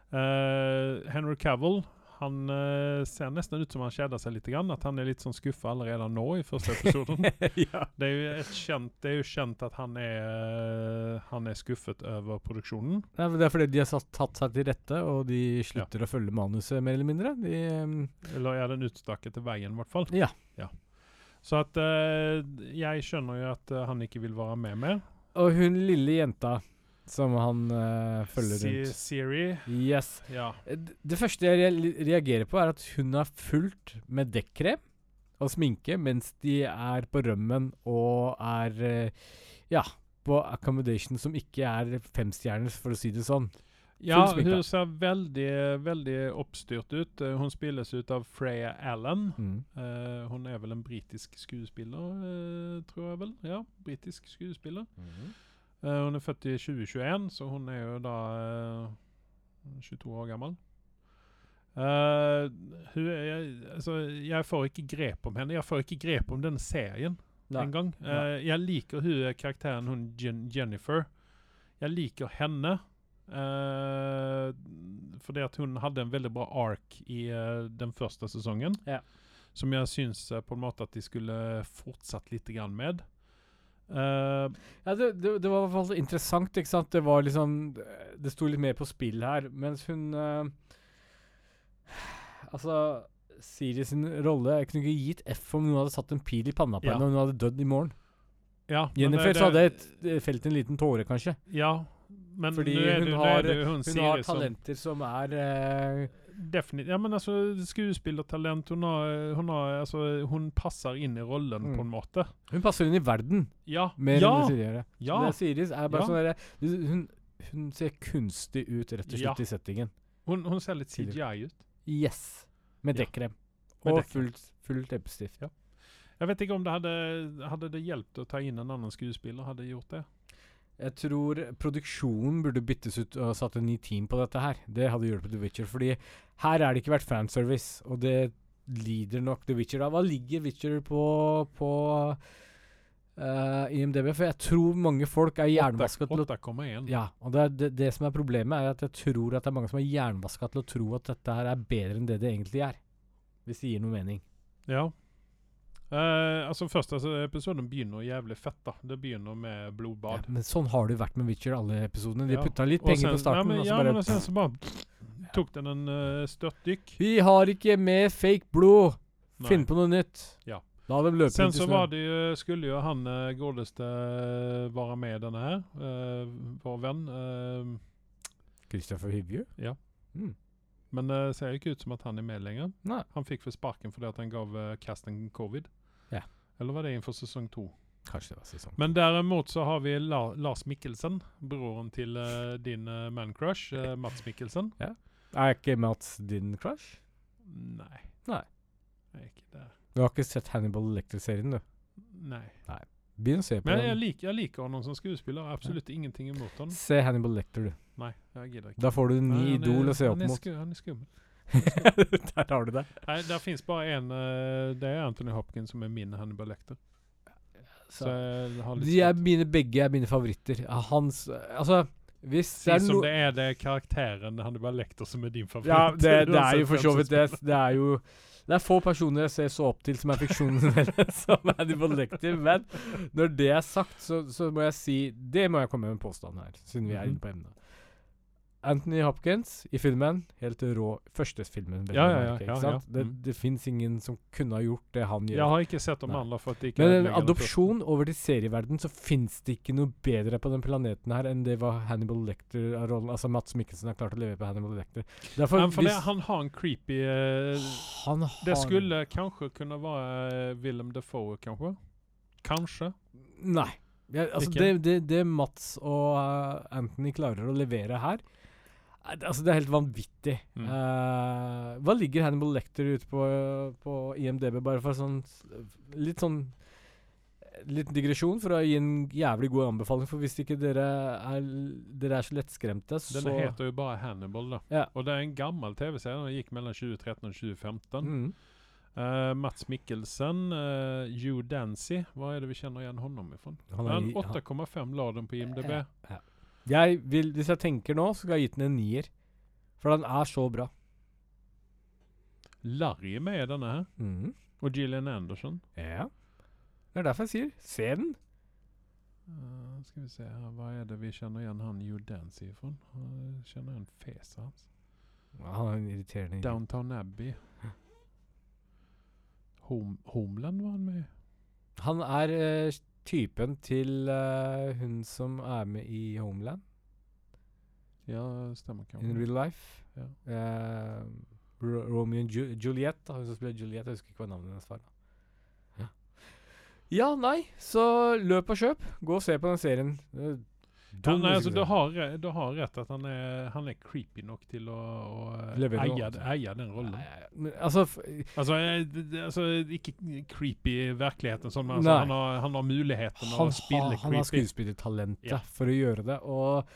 Uh, Henry Cavill han uh, ser nesten ut som han kjeder seg litt. Grann, at han er litt sånn skuffa allerede nå i første episoden. ja. det, er kjent, det er jo kjent at han er, eh, han er skuffet over produksjonen. Ja, Det er fordi de har satt, tatt seg til rette, og de slutter å følge manuset, mer eller mindre. De, um... Eller er den utstakket til veien, i hvert fall. ja. Så at uh, jeg skjønner jo at han ikke vil være med mer. Og hun lille jenta som han uh, følger Si- rundt. Siri. Yes. Ja. Eh, Det første jeg reagerer på, er at hun har fulgt med dekkrem og sminke mens de er på rømmen og er uh, Ja, på accommodation som ikke er femstjerners, for å si det sånn. Ja, hun ser veldig, veldig oppstyrt ut. Hun spilles ut av Freya Allen. Mm. Uh, hun er vel en britisk skuespiller, uh, tror jeg vel. Ja, britisk skuespiller. Eh, hun er født i 2021, så hun er jo da uh, 22 år gammel. Uh, hun er, jeg, altså, jeg får ikke grep om henne. Jeg får ikke grep om den serien engang. Uh, jeg liker hun karakteren, hun Jen Jennifer. Jeg liker henne. Uh, fordi at hun hadde en veldig bra ark i eh, den første sesongen. Ja. Som jeg syns eh, på en måte at de skulle fortsatt litt grann med. Eh, Ja, det, det, det var i hvert fall interessant, ikke sant. Det var liksom Det sto litt mer på spill her, mens hun uh, Altså Siri sin rolle Jeg kunne ikke gitt F om noen hadde satt en pil i panna på Ja. henne og hun hadde dødd i morgen. ja, Jennifer det- hadde et- eh, felt en liten tåre, kanskje. Ja, men Fordi hun har- det hun, Hun har talenter som er eh, Definitivt. Ja, men altså, skuespillertalent Hun, har, hun, har, altså, hun passer inn i rollen Mm. på en måte. Hun passer inn i verden Ja. mer ja. enn det Siri gjør. Ja. Det Siris er bare Ja. sånn der, hun, hun ser kunstig ut, rett og Ja. slett, i settingen. Hun, hun ser litt CGI ut. Yes. Med dekkrem. Med Og full, fullt leppestift. Ja. Jeg vet ikke om det hadde, hadde det hjulpet å ta inn en annen skuespiller. Hadde gjort det? Jeg tror produksjonen burde byttes ut og satt en ny team på dette her. Det hadde hjulpet The Witcher, fordi her er det ikke vært fanservice, og det lider nok The Witcher av. Hva ligger Witcher på, på uh, IMDb? For jeg tror mange folk er jernvaska til å 8,1. Ja, og det, det, det som er problemet, er at jeg tror at det er mange som er jernvaska til å tro at dette her er bedre enn det det egentlig er. Hvis det gir noe mening. Ja. Eh, altså Første episoden begynner jævlig fett. da Det begynner med Ja, blodbad. men sånn har det vært med Witcher alle episodene. De Ja. putta litt Og penger sen- på starten, ja, men, ja, men sen så bare tok den en uh, størtdykk. Vi har ikke mer fake blod! Nei. Finn på noe nytt. Ja. La dem løpe Sen ut i så var det jo, skulle jo han uh, godeste være med denne her. Uh, vår venn. Uh, Christopher Hivju? Ja. Mm. men det ser jo ikke ut som at han er med lenger. Nei. Han fikk for sparken fordi at han gav uh, Casting covid. Ja. Eller var det innenfor sesong to? Kanskje det var sesong Men derimot så har vi La Lars Mikkelsen, broren til uh, din uh, man-crush, eh, Mats Mikkelsen. Er ikke Mats din crush? Nei. Nei. Jeg er ikke der. Du har ikke sett Hannibal Lecter-serien, du? Nei. Nei. Begynn å se på Men jeg, den. liker, jeg liker han som skuespiller. Absolutt ingenting imot han. Se Hannibal Lecter, du. Nei, jeg gidder ikke. Da får du Nei, ny idol å se opp han er mot. sku- Han er skummel. Der har du det. Nei, det fins bare én. eh, det er Anthony Hopkins som er min Hannibal Lecter. Så jeg har litt De er svårt. mine begge er mine favoritter. Hans Altså, hvis det er som noe det er det karakteren Hannibal Lecter som er din favoritt. Ja, det, det er jo for hvem så som vidt det. Det er jo Det er få personer jeg ser så opp til som er fiksjonelle som Hannibal Lecter, men når det er sagt, så, så må jeg si Det må jeg komme med en påstand her, siden vi er Mhm. inne på emnet. Anthony Hopkins i filmen, helt rå Første filmen, Ja, ja, ja, ikke ja. Det, Mm. det fins ingen som kunne ha gjort det han gjør. Jeg har ikke sett om alle for at det ikke Men en adopsjon over til serieverden, så fins det ikke noe bedre på den planeten her enn det var Hannibal Lecter av rollen Altså Mats Mikkelsen har klart å levere på Hannibal Lecter. Derfor. Men for det, han har en creepy uh, han har Det skulle kanskje kunne være uh, Willem Defoe, kanskje? Kanskje? Nei. Ja, altså det, det, det Mats og uh, Anthony klarer å levere her er- Altså Det er helt vanvittig. Mm. Uh, hva ligger Hannibal Lecter ute på, på IMDb, bare for sånn Litt sånn Litt digresjon for å gi en jævlig god anbefaling. For hvis ikke dere er, dere er så lettskremte, så Den heter jo bare Hannibal, da. Ja. Og det er en gammel TV-serie. Den gikk mellom 2013 og 2015. mm. Uh, Mats Mikkelsen, uh, Hugh Dancy, hva er det vi kjenner igjen honom ifrån? Han han- 8,5 la den på IMDb. Ja, ja. Jeg vil, Hvis jeg tenker nå, så skal jeg gitt den en nier. For den er så bra. Larry er med i denne her. Mhm. Og Gillian Anderson. Ja. Det er derfor jeg sier se den. Eh, skal vi se her, hva er det vi kjenner igjen han Hugh Dancy ifrån? Uh, kjenner igjen fjeset hans. Ja, han er en irriterende Downtown Abbey. Home, Homeland var han med i. Han er eh, typen til uh, hun som er med i Homeland Ja, stemmer in real life. Ja. Uh, Ro Romeo and Ju Juliet, da, hun som spiller Juliet. Jeg husker ikke hva navnet hennes var. da. Ja. ja, nei, så løp og kjøp. Gå og se på den serien. Ja, nei, altså, du, har, du har rett at han er, han er creepy nok til å, å eh, eie, eie den rollen. Nei, men, altså, Altså, altså, ikke creepy i virkeligheten, sånn, men altså, han, har, han har muligheten han, å spille har, han har skuespillertalentet Ja. for å gjøre det. Og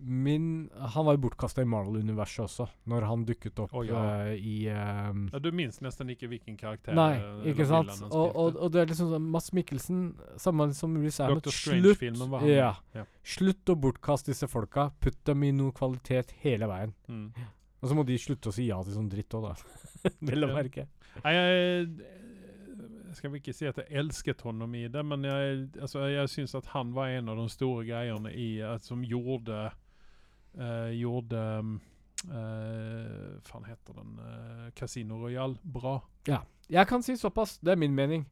min Han var jo bortkasta i Marvel-universet også, når han dukket opp oh, ja. uh, i um, Ja, du minnes nesten ikke hvilken karakter Nei, eh, ikke sant? Og, og, og det er liksom sånn Mads Mikkelsen, samme som Riz Amet Slutt! Var han. Ja. Ja. Slutt å bortkaste disse folka. Putt dem i noe kvalitet hele veien. Mm. Og så må de slutte å si ja til sånn dritt òg, da. Vel å merke. Nei, jeg, skal vel ikke si at jeg elsket honom i det, men jeg, altså, jeg syns at han var en av de store greiene i, som gjorde eh, Gjorde um, eh, Faen heter den uh, Casino Royal bra. Ja. Jeg kan si såpass, det er min mening.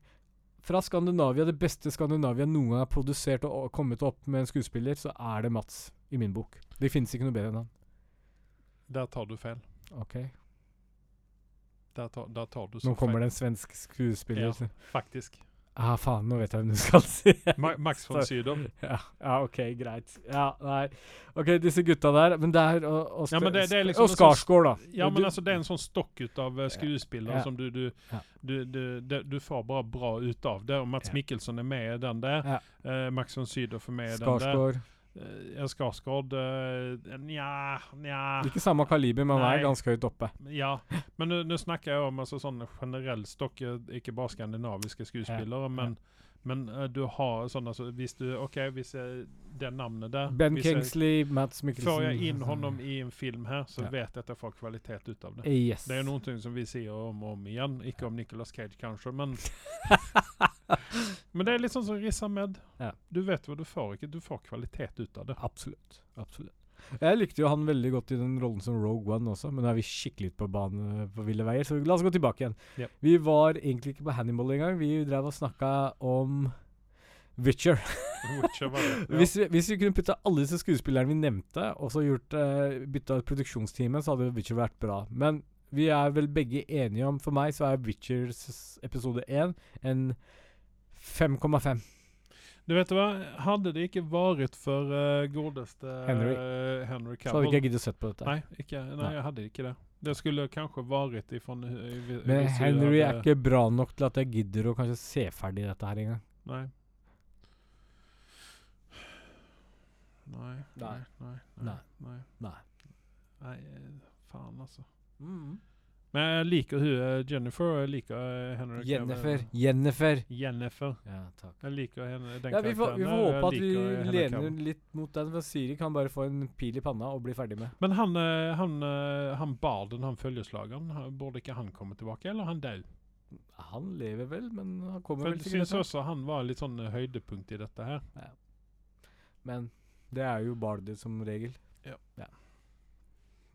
Fra Skandinavia, det beste Skandinavia noen gang har produsert og kommet opp med en skuespiller, så er det Mats, i min bok. Det finnes ikke noe bedre enn han. Der tar du feil. Ok. Der tar, der tar du så Nå kommer feil. det en svensk skuespiller. Ja, faktisk. Ah, faen, nå vet jeg hvem du skal si. Ma Max von Sydow. ja, ja, ok, greit. Ja, nei. Ok, disse gutta der, men det er Og, og, Ja, det- det er liksom og sånn- Skarsgård, da. Ja, men Du- altså, det er en sånn stokk ut av uh, skuespillere Ja. som du du, du, du, du får bare bra ut av det. Og Mats. Mikkelsen er med i den der. Eh, Max von Sydow er med i den der. Skarsgård. Uh, skal Skarsgård uh, Nja, nja Ikke samme kaliber, men er ganske høyt oppe. Ja. Men nå snakker jeg om altså, sånn generell stokk, eh, ikke bare skandinaviske skuespillere. Men, men uh, du har sånne så Hvis du OK, hvis jeg, det navnet der Ben Kingsley, jeg, Mats Mikkelsen Får jeg inn honom i en film her, så Ja. vet jeg at jeg får kvalitet ut av det. Yes. Det er noe som vi sier om og om igjen. Ikke om Nicolas Cage, kanskje, men Men det er litt sånn som Riz Ahmed. Ja. Du vet hva du får. ikke Du får kvalitet ut av det. Absolutt. Absolutt. Jeg likte jo han veldig godt i den rollen som Rogue One også, men nå er vi skikkelig ute på banen på ville veier, så la oss gå tilbake igjen. Yep. Vi var egentlig ikke på Hannibal engang. Vi drev og snakka om Witcher. Witcher var det. Ja. Hvis, vi, hvis vi kunne putta alle disse skuespillerne vi nevnte, og så gjort uh, bytta ut produksjonsteamet, så hadde Witcher vært bra. Men vi er vel begge enige om For meg så er Witchers episode 1 en 5,5. Du vet hva, hadde det ikke vært for uh, godeste Henry. eh, Henry Så hadde ikke jeg giddet sett på dette. Nei, ikke, nei, Nei. jeg hadde ikke det. Det skulle kanskje vært ifrån uh, Men Henry er ikke bra nok til at jeg gidder å kanskje se ferdig dette her engang. Nei. Nei. Nei. Nei. Nei. Nei. Nei. Nei, Nei. faen altså. Mm. Men jeg liker hun Jennifer, og jeg liker eh, Henry Jennifer. Cavill. Jennifer. Jennifer. Ja, takk. Jeg liker henne, den Ja, vi får, vi får håpe at vi lener litt mot den, for Siri kan bare få en pil i panna og bli ferdig med. Men han, eh, han, eh, han barden, han følgeslageren, burde ikke han komme tilbake, eller er han død? Han lever vel, men han kommer For vel jeg sikkert syns også han var litt sånn høydepunkt i dette her. Ja. Men det er jo bardet som regel. Ja. Ja.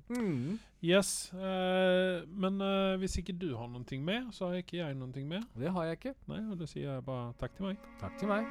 Mm. Yes. Eh, men eh, hvis ikke du har noen ting med, så har ikke jeg noen ting med. Det har jeg ikke. Nei, Og da sier jeg bare takk til meg. Takk til meg.